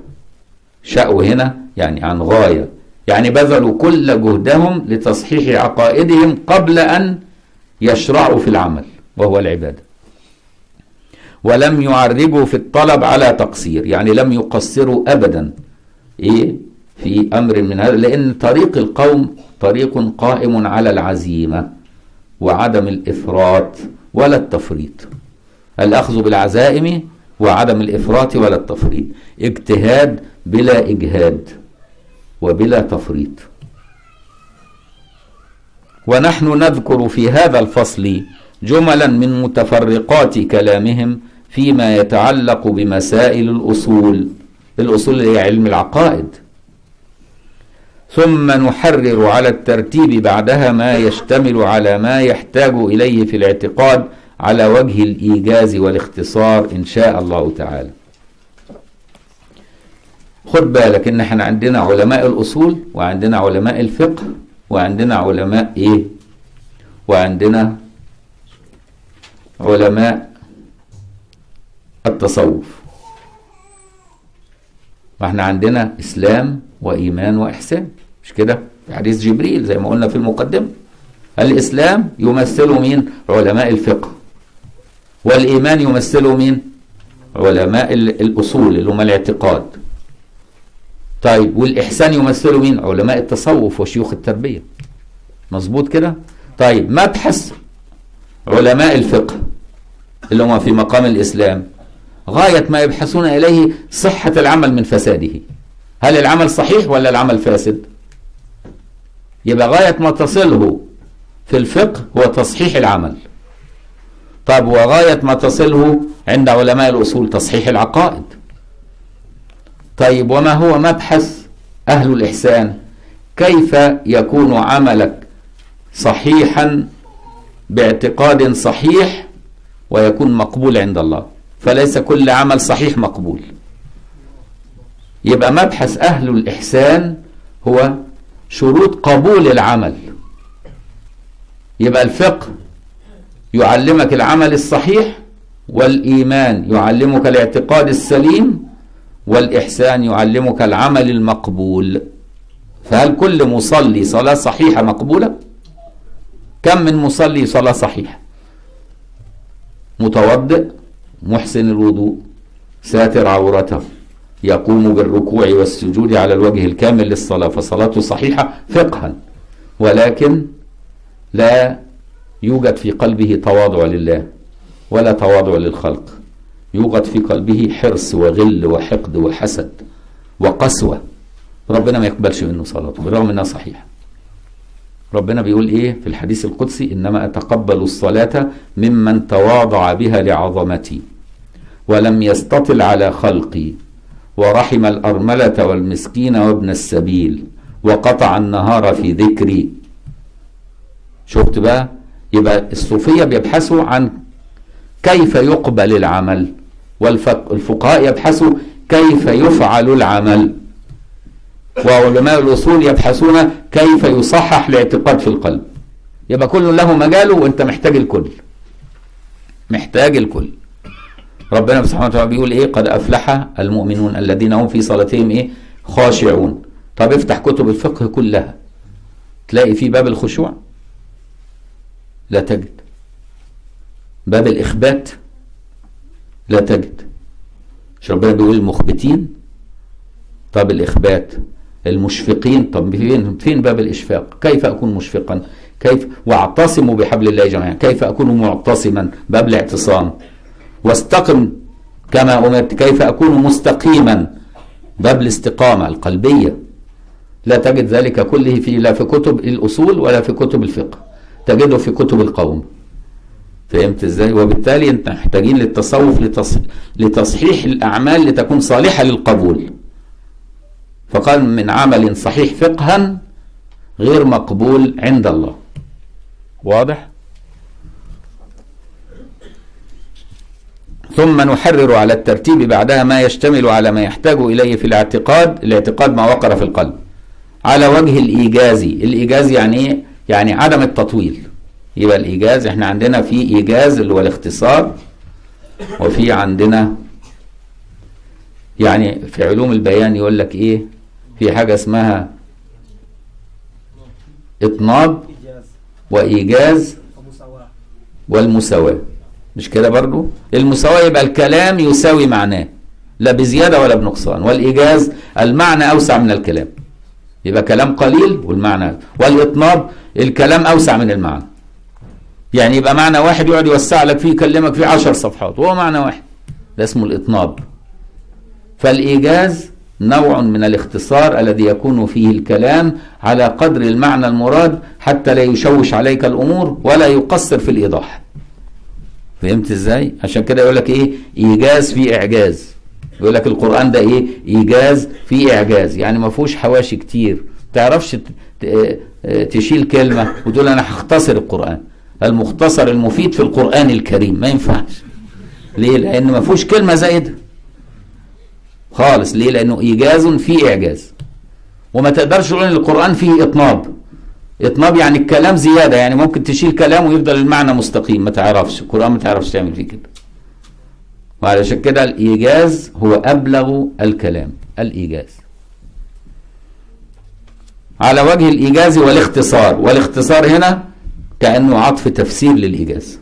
شأو هنا يعني عن غاية. يعني بذلوا كل جهدهم لتصحيح عقائدهم قبل أن يشرعوا في العمل وهو العبادة. ولم يعرجوا في الطلب على تقصير يعني لم يقصروا ابدا. إيه؟ في أمر من هذا لأن طريق القوم طريق قائم على العزيمة وعدم الإفراط. ولا التفريط. الأخذ بالعزائم وعدم الإفراط ولا التفريط. اجتهاد بلا إجهاد وبلا تفريط. ونحن نذكر في هذا الفصل جملا من متفرقات كلامهم فيما يتعلق بمسائل الأصول الأصول هي علم العقائد. ثم نحرر على الترتيب بعدها ما يشتمل على ما يحتاج إليه في الاعتقاد على وجه الإيجاز والاختصار إن شاء الله تعالى. خد بالك إن إحنا عندنا علماء الأصول وعندنا علماء الفقه وعندنا علماء إيه؟ وعندنا علماء التصوف. فإحنا عندنا إسلام وإيمان وإحسان. مش كده في حديث جبريل زي ما قلنا في المقدمة الإسلام يمثله مين علماء الفقه والإيمان يمثله مين علماء الأصول اللي هم الاعتقاد طيب والإحسان يمثله مين؟ علماء التصوف وشيوخ التربية. مظبوط كده؟ طيب مبحث علماء الفقه اللي هم في مقام الإسلام غاية ما يبحثون إليه صحة العمل من فساده. هل العمل صحيح ولا العمل فاسد؟ يبقى غاية ما تصله في الفقه هو تصحيح العمل. طب وغاية ما تصله عند علماء الأصول تصحيح العقائد. طيب وما هو مبحث أهل الإحسان كيف يكون عملك صحيحا باعتقاد صحيح ويكون مقبول عند الله فليس كل عمل صحيح مقبول يبقى مبحث أهل الإحسان هو شروط قبول العمل يبقى الفقه يعلمك العمل الصحيح والإيمان يعلمك الاعتقاد السليم والإحسان يعلمك العمل المقبول فهل كل مصلي صلاة صحيحة مقبولة؟ كم من مصلي صلاة صحيحة؟ متوضئ محسن الوضوء ساتر عورته يقوم بالركوع والسجود على الوجه الكامل للصلاة فصلاته صحيحة فقها ولكن لا يوجد في قلبه تواضع لله ولا تواضع للخلق. يوجد في قلبه حرص وغل وحقد وحسد وقسوة. ربنا ما يقبلش منه صلاته بالرغم إنها صحيحة. ربنا بيقول إيه في الحديث القدسي؟ إنما أتقبل الصلاة ممن تواضع بها لعظمتي ولم يستطل على خلقي. ورحم الأرملة والمسكين وابن السبيل وقطع النهار في ذكري. شفت بقى؟ يبقى الصوفية بيبحثوا عن كيف يقبل العمل والفقهاء يبحثوا كيف يفعل العمل. وعلماء الأصول يبحثون كيف يصحح الاعتقاد في القلب. يبقى كل له مجاله وانت محتاج الكل. محتاج الكل. ربنا سبحانه وتعالى بيقول إيه؟ قد أفلح المؤمنون الذين هم في صلاتهم إيه؟ خاشعون. طب افتح كتب الفقه كلها. تلاقي في باب الخشوع؟ لا تجد. باب الإخبات؟ لا تجد. مش ربنا بيقول المخبتين؟ طب الإخبات. المشفقين؟ طب فين؟ فين باب الإشفاق؟ كيف أكون مشفقا؟ كيف؟ واعتصموا بحبل الله جميعا. كيف أكون معتصما؟ باب الاعتصام. واستقم كما أمرت كيف أكون مستقيما؟ باب الاستقامة القلبية. لا تجد ذلك كله في لا في كتب الأصول ولا في كتب الفقه. تجده في كتب القوم. فهمت إزاي؟ وبالتالي أنت محتاجين للتصوف لتص... لتصحيح الأعمال لتكون صالحة للقبول. فقال من عمل صحيح فقها غير مقبول عند الله. واضح؟ ثم نحرر على الترتيب بعدها ما يشتمل على ما يحتاج إليه في الاعتقاد الاعتقاد ما وقر في القلب. على وجه الإيجاز الإيجاز يعني إيه؟ يعني عدم التطويل. يبقى الإيجاز إحنا عندنا في إيجاز اللي هو الاختصار وفي عندنا يعني في علوم البيان يقول لك إيه؟ في حاجة اسمها إطناب إيجاز. وإيجاز ومساواة. والمساواة. مش كده برضو؟ المساواة يبقى الكلام يساوي معناه لا بزيادة ولا بنقصان والإيجاز المعنى أوسع من الكلام. يبقى كلام قليل والمعنى والإطناب الكلام أوسع من المعنى. يعني يبقى معنى واحد يقعد يوسع لك فيه يكلمك فيه عشر صفحات وهو معنى واحد. ده اسمه الإطناب. فالإيجاز نوع من الاختصار الذي يكون فيه الكلام على قدر المعنى المراد حتى لا يشوش عليك الأمور ولا يقصر في الإيضاح. فهمت إزاي؟ عشان كده يقول لك إيه؟ إيجاز في إعجاز. يقول لك القرآن ده إيه؟ إيجاز في إعجاز. يعني ما فيهوش حواشي كتير. تعرفش ت- ت- تشيل كلمة وتقول أنا هختصر القرآن. المختصر المفيد في القرآن الكريم. ما ينفعش. ليه؟ لأن ما فيهوش كلمة زائده خالص. ليه؟ لأنه إيجاز في إعجاز. وما تقدرش تقول إن القرآن فيه إطناب. اطناب يعني الكلام زيادة يعني ممكن تشيل كلام ويفضل المعنى مستقيم ما تعرفش. القرآن ما تعرفش تعمل فيه كده. وعلشان كده الإيجاز هو أبلغ الكلام الإيجاز. على وجه الإيجاز والاختصار والاختصار هنا كأنه عطف تفسير للإيجاز.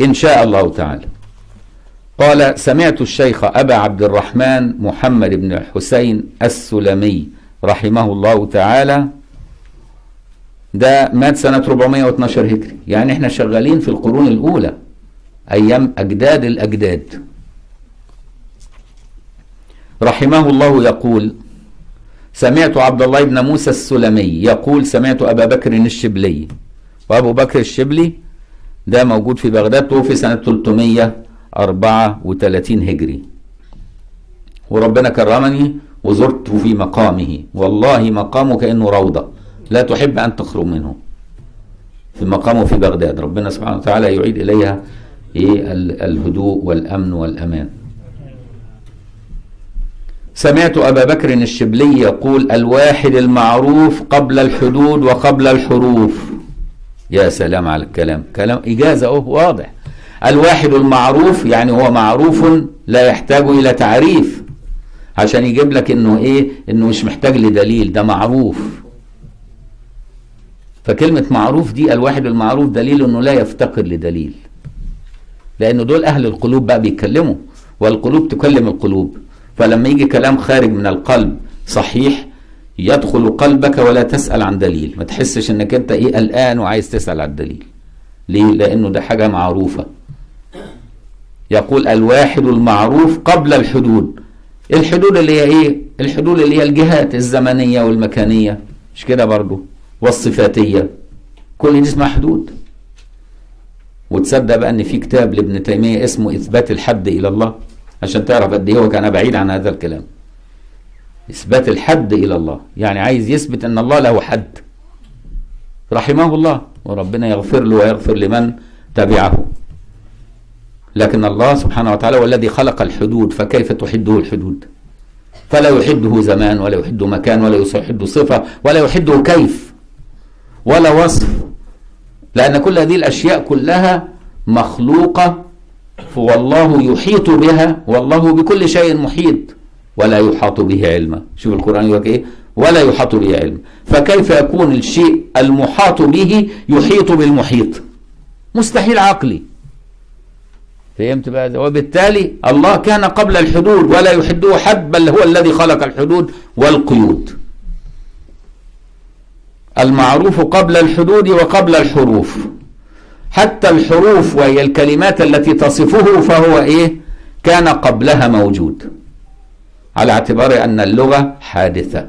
إن شاء الله تعالى. قال سمعت الشيخ أبا عبد الرحمن محمد بن الحسين السلمي رحمه الله تعالى ده مات سنة 412 هجري. يعني إحنا شغالين في القرون الأولى. أيام أجداد الأجداد. رحمه الله يقول سمعت عبد الله بن موسى السلمي يقول سمعت أبا بكر الشبلي. وأبو بكر الشبلي ده موجود في بغداد توفي سنة 334 هجري. وربنا كرمني وزرت في مقامه. والله مقامه كأنه روضة. لا تحب أن تخرج منه. في مقامه في بغداد. ربنا سبحانه وتعالى يعيد إليها إيه ال- الهدوء والأمن والأمان. سمعت أبا بكر الشبلي يقول الواحد المعروف قبل الحدود وقبل الحروف. يا سلام على الكلام. كلام إجازة أهو واضح. الواحد المعروف يعني هو معروف لا يحتاج إلى تعريف. عشان يجيب لك إنه إيه؟ إنه مش محتاج لدليل ده معروف. فكلمة معروف دي الواحد المعروف دليل إنه لا يفتقر لدليل. لأنه دول أهل القلوب بقى بيتكلموا والقلوب تكلم القلوب. فلما يجي كلام خارج من القلب صحيح يدخل قلبك ولا تسأل عن دليل. ما تحسش إنك أنت إيه قلقان وعايز تسأل عن الدليل ليه؟ لأنه ده حاجة معروفة. يقول الواحد المعروف قبل الحدود. الحدود اللي هي إيه؟ الحدود اللي هي الجهات الزمنية والمكانية. مش كده برضو؟ والصفاتية. كل دي اسمها حدود. وتصدق بقى إن في كتاب لابن تيمية اسمه إثبات الحد إلى الله. عشان تعرف قد إيه هو كان بعيد عن هذا الكلام. إثبات الحد إلى الله. يعني عايز يثبت إن الله له حد. رحمه الله. وربنا يغفر له ويغفر لمن تبعه. لكن الله سبحانه وتعالى هو الذي خلق الحدود. فكيف تحده الحدود؟ فلا يحده زمان ولا يحده مكان ولا يحده صفة ولا يحده كيف؟ ولا وصف. لأن كل هذه الأشياء كلها مخلوقة والله يحيط بها والله بكل شيء محيط. ولا يحاط به علما. شوف القرآن يقول إيه؟ ولا يحاط به علما. فكيف يكون الشيء المحاط به يحيط بالمحيط؟ مستحيل عقلي. فهمت بقى؟ ده؟ وبالتالي الله كان قبل الحدود ولا يحده حد بل هو الذي خلق الحدود والقيود. المعروف قبل الحدود وقبل الحروف. حتى الحروف وهي الكلمات التي تصفه فهو إيه؟ كان قبلها موجود. على اعتبار أن اللغة حادثة.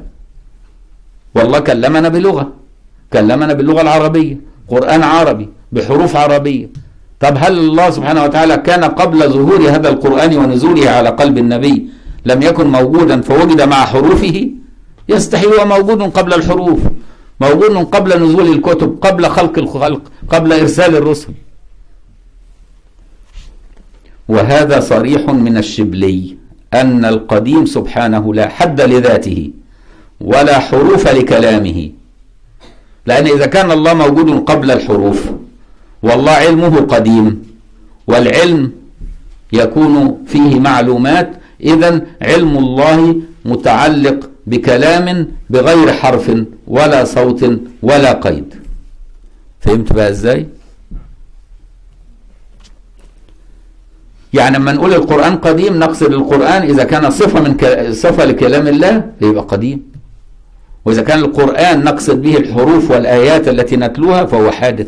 والله كلمنا بلغة. كلمنا باللغة العربية. قرآن عربي بحروف عربية. طب هل الله سبحانه وتعالى كان قبل ظهور هذا القرآن ونزوله على قلب النبي لم يكن موجودا فوجد مع حروفه؟ يستحيل هو موجود قبل الحروف. موجود قبل نزول الكتب قبل خلق الخلق قبل إرسال الرسل. وهذا صريح من الشبلي أن القديم سبحانه لا حد لذاته ولا حروف لكلامه. لأن إذا كان الله موجود قبل الحروف والله علمه قديم والعلم يكون فيه معلومات اذا علم الله متعلق بكلام بغير حرف ولا صوت ولا قيد. فهمت بقى إزاي؟ يعني لما نقول القرآن قديم نقصد القرآن إذا كان صفة من ك... صفة لكلام الله يبقى قديم. وإذا كان القرآن نقصد به الحروف والآيات التي نتلوها فهو حادث.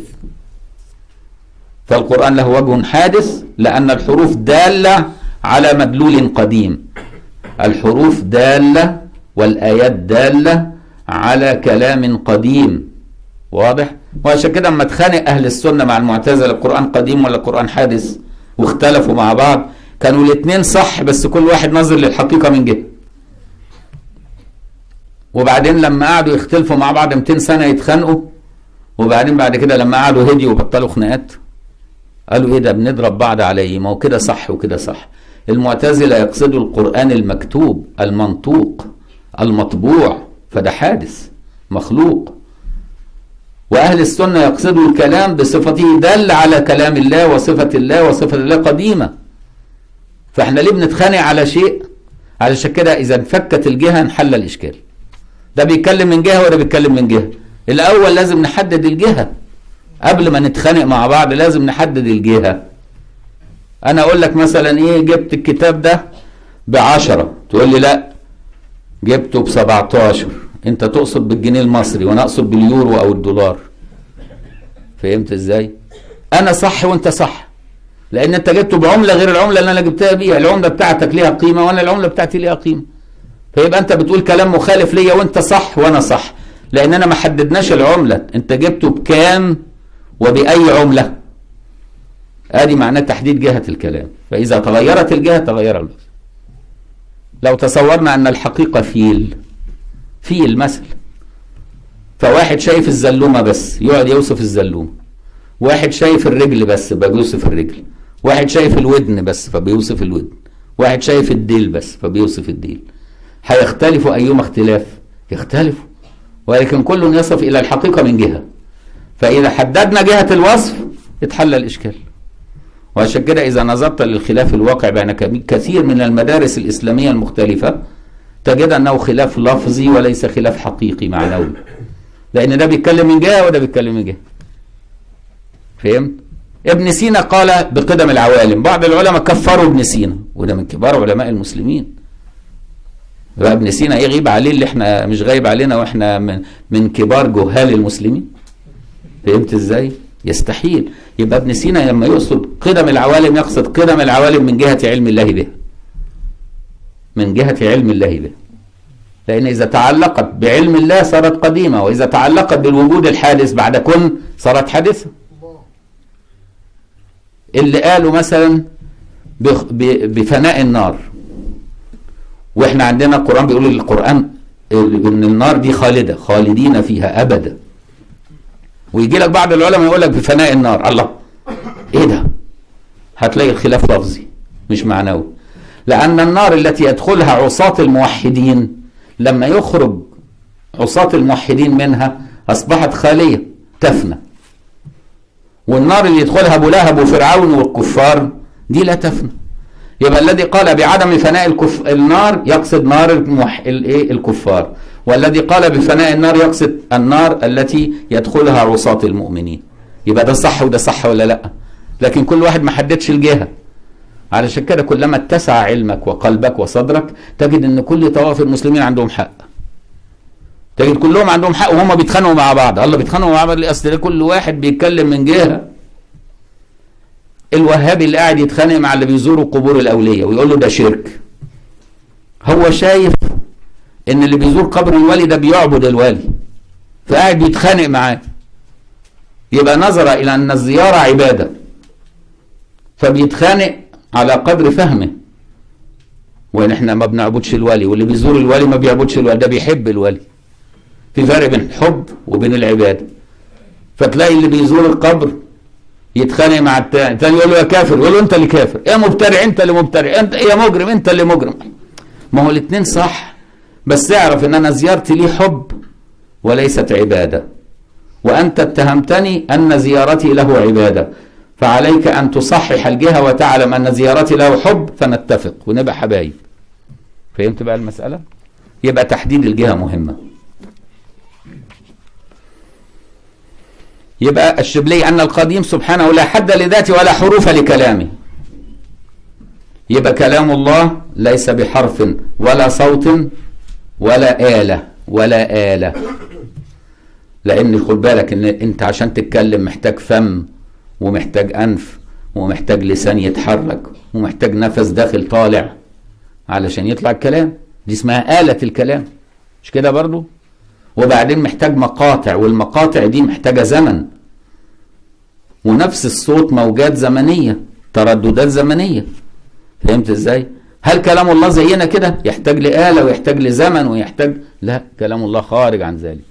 فالقرآن له وجه حادث لأن الحروف دالة على مدلول قديم. الحروف دالة والآيات دالة على كلام قديم. واضح؟ وعشان كده أما اتخانق أهل السنة مع المعتزلة القرآن قديم ولا القرآن حادث؟ واختلفوا مع بعض. كانوا الاثنين صح بس كل واحد نظر للحقيقة من جهة. وبعدين لما قعدوا يختلفوا مع بعض 200 سنة يتخانقوا وبعدين بعد كده لما قعدوا هديوا وبطلوا خناقات. قالوا إيه ده؟ بنضرب بعض على إيه ما هو كده صح وكده صح. المعتزلة يقصدوا القرآن المكتوب المنطوق. المطبوع فده حادث مخلوق. وأهل السنة يقصدوا الكلام بصفته دل على كلام الله وصفة الله وصفة الله قديمة. فإحنا ليه بنتخانق على شيء؟ علشان كده إذا انفكت الجهة انحل الإشكال. ده بيتكلم من جهة وده بيتكلم من جهة. الأول لازم نحدد الجهة. قبل ما نتخانق مع بعض لازم نحدد الجهة. أنا أقول لك مثلا إيه جبت الكتاب ده بعشرة. تقول لي لأ جبته ب 17 انت تقصد بالجنيه المصري وأنا اقصد باليورو أو الدولار. فهمت إزاي؟ أنا صح وانت صح. لأن انت جبته بعملة غير العملة اللي أنا جبتها بيها. العملة بتاعتك ليها قيمة وأنا العملة بتاعتي ليها قيمة. فيبقى انت بتقول كلام مخالف ليا وانت صح وأنا صح. لاننا ما حددناش العملة. انت جبته بكام وبأي عملة؟ ادي معناه تحديد جهة الكلام. فاذا تغيرت الجهة تغير اللفظ لو تصورنا أن الحقيقة فيل فيل مثل. فواحد شايف الزلومة بس يقعد يوصف الزلومة. واحد شايف الرجل بس فبيوصف الرجل. واحد شايف الودن بس فبيوصف الودن. واحد شايف الديل بس فبيوصف الديل. هيختلفوا أيهما اختلاف؟ يختلفوا. ولكن كل يصف إلى الحقيقة من جهة. فإذا حددنا جهة الوصف اتحل الإشكال. وعشان كده إذا نظرت للخلاف الواقع بين كثير من المدارس الإسلامية المختلفة تجد أنه خلاف لفظي وليس خلاف حقيقي معنوي. لأن ده بيتكلم من جهة وده بيتكلم من جهة. فهمت؟ ابن سينا قال بقدم العوالم. بعض العلماء كفروا ابن سينا وده من كبار علماء المسلمين. بقى ابن سينا إيه غيب عليه اللي إحنا مش غايب علينا وإحنا من, من كبار جهال المسلمين؟ فهمت إزاي؟ يستحيل. يبقى ابن سينا لما يقصد قدم العوالم يقصد قدم العوالم من جهة علم الله بها من جهة علم الله بها لأن إذا تعلقت بعلم الله صارت قديمة وإذا تعلقت بالوجود الحادث بعد كن صارت حادثة. اللي قالوا مثلا بفناء النار. وإحنا عندنا القرآن بيقول القرآن إن النار دي خالدة خالدين فيها أبدا. ويجي لك بعض العلماء يقول لك بفناء النار. الله. إيه ده؟ هتلاقي الخلاف لفظي مش معنوي. لأن النار التي يدخلها عصاة الموحدين لما يخرج عصاة الموحدين منها أصبحت خالية تفنى. والنار اللي يدخلها أبو لهب وفرعون والكفار دي لا تفنى. يبقى الذي قال بعدم فناء الكف... النار يقصد نار المح... الايه الكفار. والذي قال بفناء النار يقصد النار التي يدخلها عصاة المؤمنين. يبقى ده صح وده صح ولا لأ؟ لكن كل واحد ما حددش الجهة. علشان كده كلما اتسع علمك وقلبك وصدرك تجد إن كل طوائف المسلمين عندهم حق. تجد كلهم عندهم حق وهم بيتخانقوا مع بعض. الله بيتخانقوا مع بعض اصل كل واحد بيتكلم من جهة. الوهابي اللي قاعد يتخانق مع اللي بيزوروا قبور الاولياء ويقول له ده شرك. هو شايف إن اللي بيزور قبر الولي ده بيعبد الولي فقاعد بيتخانق معاه. يبقى نظر إلى أن الزيارة عبادة. فبيتخانق على قدر فهمه. وإن إحنا ما بنعبدش الولي واللي بيزور الولي ما بيعبدش الولي ده بيحب الولي في فرق بين الحب وبين العبادة. فتلاقي اللي بيزور القبر يتخانق مع التاني. التاني يقول له يا كافر يقول له أنت اللي كافر. يا مبتدع أنت اللي مبتدع. انت يا مجرم أنت اللي مجرم. ما هو الاثنين صح. بس اعرف إن أنا زيارتي ليه حب وليست عبادة. وأنت اتهمتني أن زيارتي له عبادة. فعليك أن تصحح الجهة وتعلم أن زيارتي له حب فنتفق. ونبقى حبايب. فهمت بقى المسألة؟ يبقى تحديد الجهة مهمة. يبقى الشبلي أن القديم سبحانه لا حد لذاته ولا حروف لكلامه يبقى كلام الله ليس بحرف ولا صوت ولا آلة ولا آلة. لأن خد بالك إن أنت عشان تتكلم محتاج فم ومحتاج أنف ومحتاج لسان يتحرك ومحتاج نفس داخل طالع علشان يطلع الكلام. دي اسمها آلة الكلام. مش كده برضو؟ وبعدين محتاج مقاطع والمقاطع دي محتاجة زمن. ونفس الصوت موجات زمنية ترددات زمنية. فهمت إزاي؟ هل كلام الله زينا كده؟ يحتاج لآلة ويحتاج لزمن ويحتاج لا كلام الله خارج عن ذلك.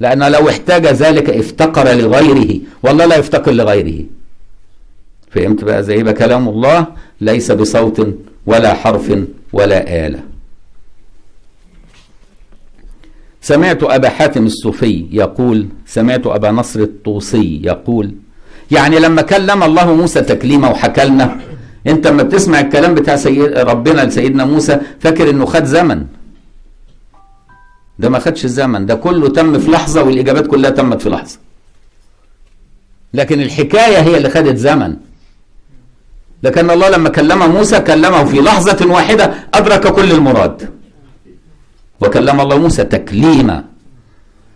لأن لو احتاج ذلك افتقر لغيره. والله لا يفتقر لغيره. فهمت بقى زي يبقى كلام الله ليس بصوت ولا حرف ولا آلة. سمعت أبا حاتم الصوفي يقول سمعت أبا نصر الطوسي يقول يعني لما كلم الله موسى تكليمه وحكى لنا انت لما بتسمع الكلام بتاع سيد ربنا لسيدنا موسى فاكر انه خد زمن. ده ما خدش الزمن ده كله تم في لحظة والإجابات كلها تمت في لحظة. لكن الحكاية هي اللي خدت زمن. لكن الله لما كلم موسى كلمه في لحظة واحدة أدرك كل المراد. وكلم الله موسى تكليما.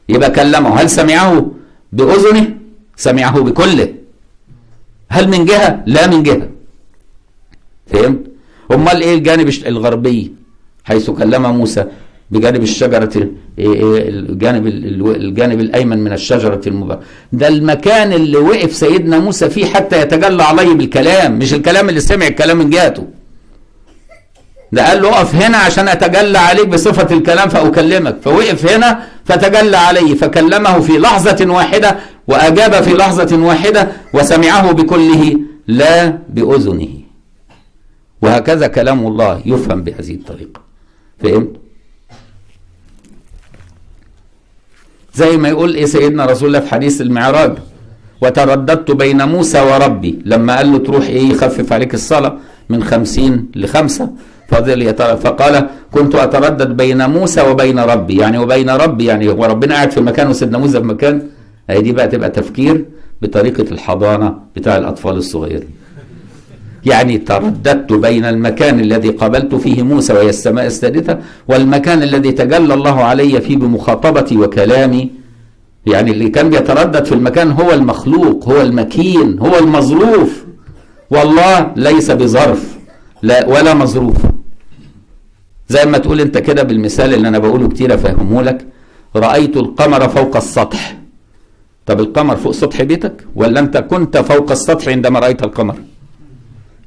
يبقى كلمه هل سمعه بأذنه؟ سمعه بكله. هل من جهة؟ لا من جهة. فهمت؟ امال إيه الجانب الغربي؟ حيث كلم موسى بجانب الشجرة الجانب الجانب الأيمن من الشجرة المباركة ده المكان اللي وقف سيدنا موسى فيه حتى يتجلى عليه بالكلام مش الكلام اللي سمع الكلام من جهته. ده قال له اقف هنا عشان أتجلى عليك بصفة الكلام فأكلمك. فوقف هنا فتجلى عليه فكلمه في لحظة واحدة وأجاب في لحظة واحدة وسمعه بكله لا بأذنه. وهكذا كلام الله يفهم بهذه الطريقة. فهمت؟ زي ما يقول إيه سيدنا رسول الله في حديث المعراج وترددت بين موسى وربي. لما قال له تروح إيه يخفف عليك الصلاة من خمسين لخمسة فضل. فقال كنت أتردد بين موسى وبين ربي. يعني وبين ربي يعني هو ربنا قاعد في مكان وسيدنا موسى في مكان. هي دي بقى تبقى تفكير بطريقة الحضانة بتاع الأطفال الصغيرين. يعني ترددت بين المكان الذي قابلت فيه موسى وهي السماء السادسة والمكان الذي تجلى الله علي فيه بمخاطبتي وكلامي. يعني اللي كان بيتردد في المكان هو المخلوق هو المكين هو المظروف. والله ليس بظرف لا ولا مظروف. زي ما تقول انت كده بالمثال اللي أنا بقوله كتير افهمه لك. رأيت القمر فوق السطح. طب القمر فوق سطح بيتك؟ ولا انت كنت فوق السطح عندما رأيت القمر؟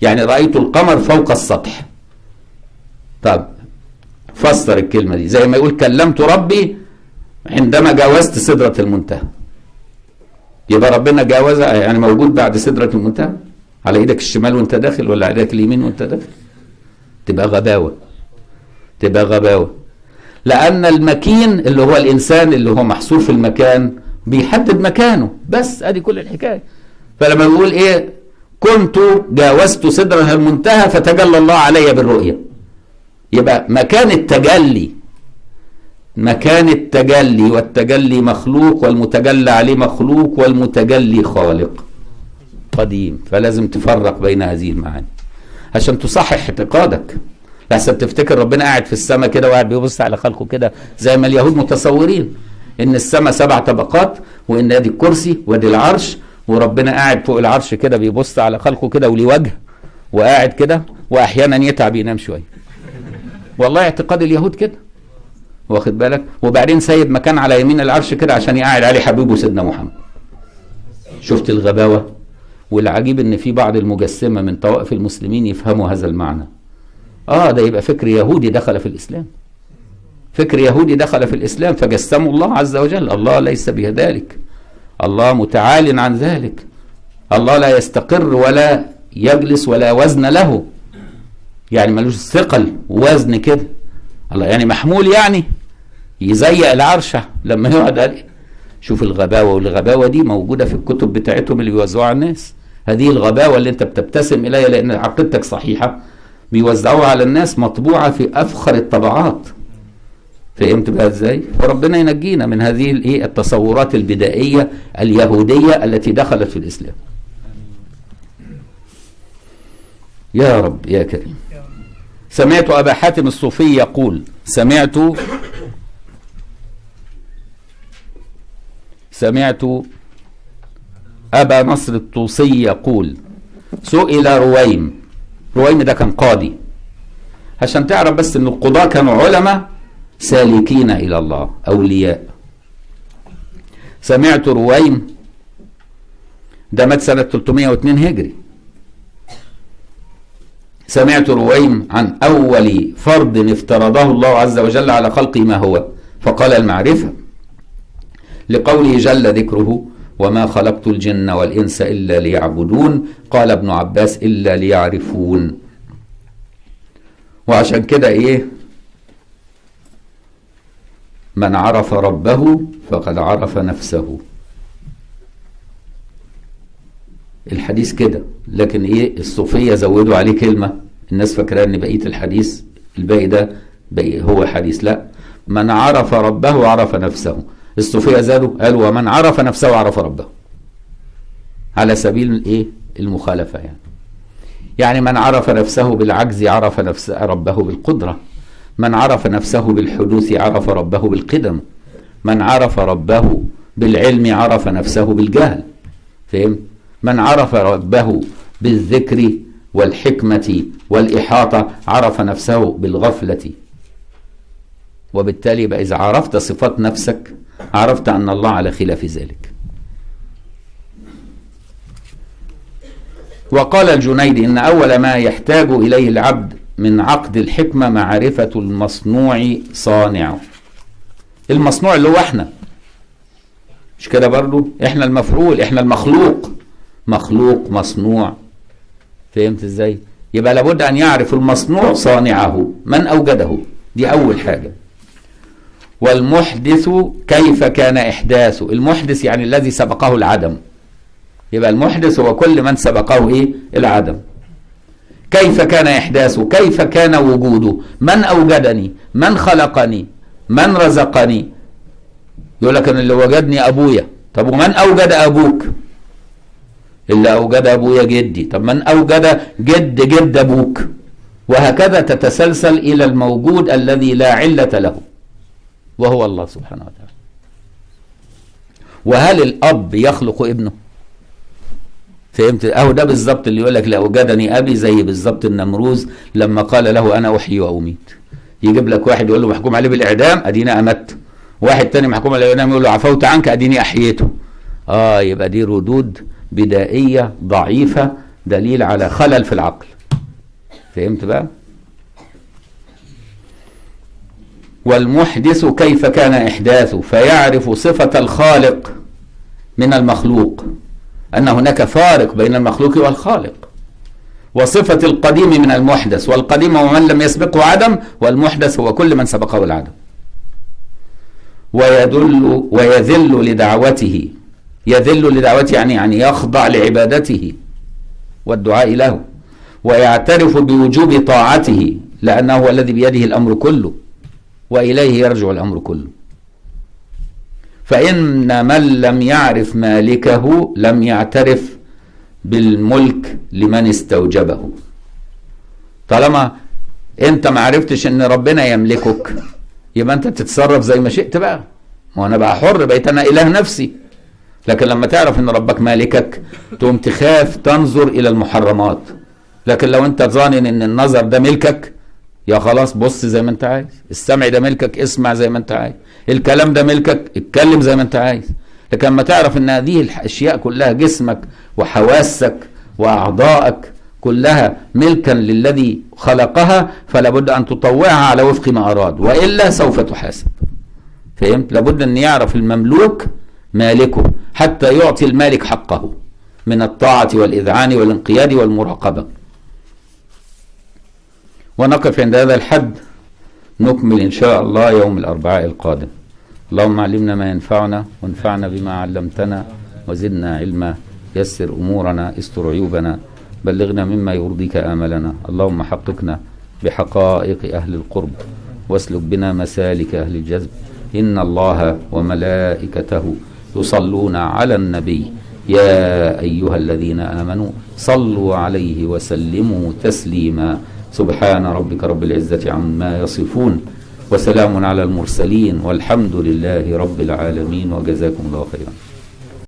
يعني رأيت القمر فوق السطح. طب فسر الكلمة دي. زي ما يقول كلمت ربي عندما جاوزت سدرة المنتهى. يبقى ربنا جاوز يعني موجود بعد سدرة المنتهى؟ على إيدك الشمال وأنت داخل ولا على إيدك اليمين وأنت داخل؟ تبقى غباوة. تبقى غباوة. لأن المكين اللي هو الإنسان اللي هو محصور في المكان بيحدد مكانه. بس أدي كل الحكاية. فلما يقول إيه؟ كنت جاوزت سدرة المنتهى فتجلى الله علي بالرؤية. يبقى مكان التجلي مكان التجلي والتجلي مخلوق والمتجلى عليه مخلوق والمتجلي خالق. قديم فلازم تفرق بين هذه المعاني. عشان تصحح اعتقادك. لحسن تفتكر ربنا قاعد في السماء كده وقاعد بيبص على خلقه كده زي ما اليهود متصورين. إن السماء سبع طبقات وإن أدي الكرسي وأدي العرش وربنا قاعد فوق العرش كده بيبص على خلقه كده وليه وجه وقاعد كده واحيانا يتعب ينام شوية. والله اعتقاد اليهود كده. واخد بالك؟ وبعدين سايب مكان على يمين العرش كده عشان يقعد عليه حبيبه سيدنا محمد. شفت الغباوة؟ والعجيب إن في بعض المجسمة من طوائف المسلمين يفهموا هذا المعنى. آه ده يبقى فكر يهودي دخل في الإسلام. فكر يهودي دخل في الإسلام فجسموا الله عز وجل. الله ليس بذلك. الله متعال عن ذلك. الله لا يستقر ولا يجلس ولا وزن له. يعني ملوش ثقل وزن كده. الله يعني محمول يعني. يزيق العرش لما يقعد عليه. شوف الغباوة والغباوة دي موجودة في الكتب بتاعتهم اللي بيوزعوها على الناس. هذه الغباوة اللي انت بتبتسم إليها لأن عقيدتك صحيحة. بيوزعوها على الناس مطبوعة في أفخر الطبعات. فهمت بقى إزاي؟ فربنا ينجينا من هذه الايه التصورات البدائية اليهودية التي دخلت في الإسلام. يا رب يا كريم. سمعت أبا حاتم الصوفي يقول سمعت سمعت أبا نصر الطوسي يقول سئل رويم رويم ده كان قاضي عشان تعرف بس إن القضاة كانوا علماء سالكين إلى الله أولياء. سمعت رويم ده مات سنة 302 هجري. سمعت رويم عن أول فرض افترضه الله عز وجل على خلقه ما هو فقال المعرفة. لقوله جل ذكره وما خلقت الجن والإنس إلا ليعبدون قال ابن عباس إلا ليعرفون. وعشان كده إيه؟ من عرف ربه فقد عرف نفسه. الحديث كده لكن إيه الصوفية زودوا عليه كلمة الناس فاكرة إن بقية الحديث الباقي ده بقي هو حديث. لا من عرف ربه عرف نفسه. الصوفية زادوا قالوا ومن عرف نفسه عرف ربه. على سبيل الايه المخالفة يعني. يعني من عرف نفسه بالعجز عرف نفس ربه بالقدرة. من عرف نفسه بالحدوث عرف ربه بالقدم. من عرف ربه بالعلم عرف نفسه بالجهل. فهمت؟ من عرف ربه بالذكر والحكمة والإحاطة عرف نفسه بالغفلة. وبالتالي بقى إذا عرفت صفات نفسك عرفت أن الله على خلاف ذلك. وقال الجنيد إن أول ما يحتاج إليه العبد من عقد الحكمة معرفة المصنوع صانعه المصنوع اللي هو إحنا. مش كده برضو؟ إحنا المفعول إحنا المخلوق. مخلوق مصنوع. فهمت إزاي؟ يبقى لابد أن يعرف المصنوع صانعه. من أوجده؟ دي أول حاجة. والمحدث كيف كان إحداثه؟ المحدث يعني الذي سبقه العدم. يبقى المحدث هو كل من سبقه إيه؟ العدم. كيف كان إحداثه؟ كيف كان وجوده؟ من أوجدني؟ من خلقني؟ من رزقني؟ يقول لك إن اللي وجدني أبويا. طب ومن أوجد أبوك؟ اللي أوجد أبويا جدي. طب من أوجد جد جد أبوك؟ وهكذا تتسلسل إلى الموجود الذي لا علة له وهو الله سبحانه وتعالى. وهل الأب يخلق ابنه؟ فهمت؟ اهو ده بالظبط اللي يقول لك لا اوجدني أبي زي بالظبط النمروز لما قال له أنا أحيي وأميت. يجيب لك واحد يقول له محكوم عليه بالإعدام أديني أمت. واحد تاني محكوم عليه بالإعدام يقول له عفوت عنك أديني أحييته. آه يبقى دي ردود بدائية ضعيفة دليل على خلل في العقل. فهمت بقى؟ والمحدث كيف كان إحداثه؟ فيعرف صفة الخالق من المخلوق. أن هناك فارق بين المخلوق والخالق. وصفة القديم من المحدث والقديم هو من لم يسبقه عدم والمحدث هو كل من سبقه العدم. ويدل ويذل لدعوته يذل لدعوته يعني يعني يخضع لعبادته والدعاء له. ويعترف بوجوب طاعته لأنه هو الذي بيده الأمر كله وإليه يرجع الأمر كله. فإن من لم يعرف مالكه لم يعترف بالملك لمن استوجبه. طالما أنت ما عرفتش إن ربنا يملكك يبقى أنت تتصرف زي ما شئت بقى. ما أنا بقى حر بقيت أنا إله نفسي. لكن لما تعرف إن ربك مالكك تقوم تخاف تنظر إلى المحرمات. لكن لو أنت ظانن إن النظر ده ملكك يا خلاص بص زي ما انت عايز السمع ده ملكك اسمع زي ما انت عايز الكلام ده ملكك اتكلم زي ما انت عايز. لكن لما تعرف ان هذه الأشياء كلها جسمك وحواسك وأعضائك كلها ملكا للذي خلقها فلا بد أن تطوعها على وفق ما أراد وإلا سوف تحاسب. فهمت؟ لابد أن يعرف المملوك مالكه حتى يعطي المالك حقه من الطاعة والإذعان والانقياد والمراقبة. ونقف عند هذا الحد نكمل إن شاء الله يوم الأربعاء القادم. اللهم علمنا ما ينفعنا وانفعنا بما علمتنا وزدنا علما. يسر أمورنا استر عيوبنا بلغنا مما يرضيك آملنا. اللهم حققنا بحقائق أهل القرب واسلك بنا مسالك أهل الجذب. إن الله وملائكته يصلون على النبي. يا أيها الذين آمنوا صلوا عليه وسلموا تسليما. سبحان ربك رب العزة عما يصفون وسلام على المرسلين والحمد لله رب العالمين وجزاكم الله خيرا.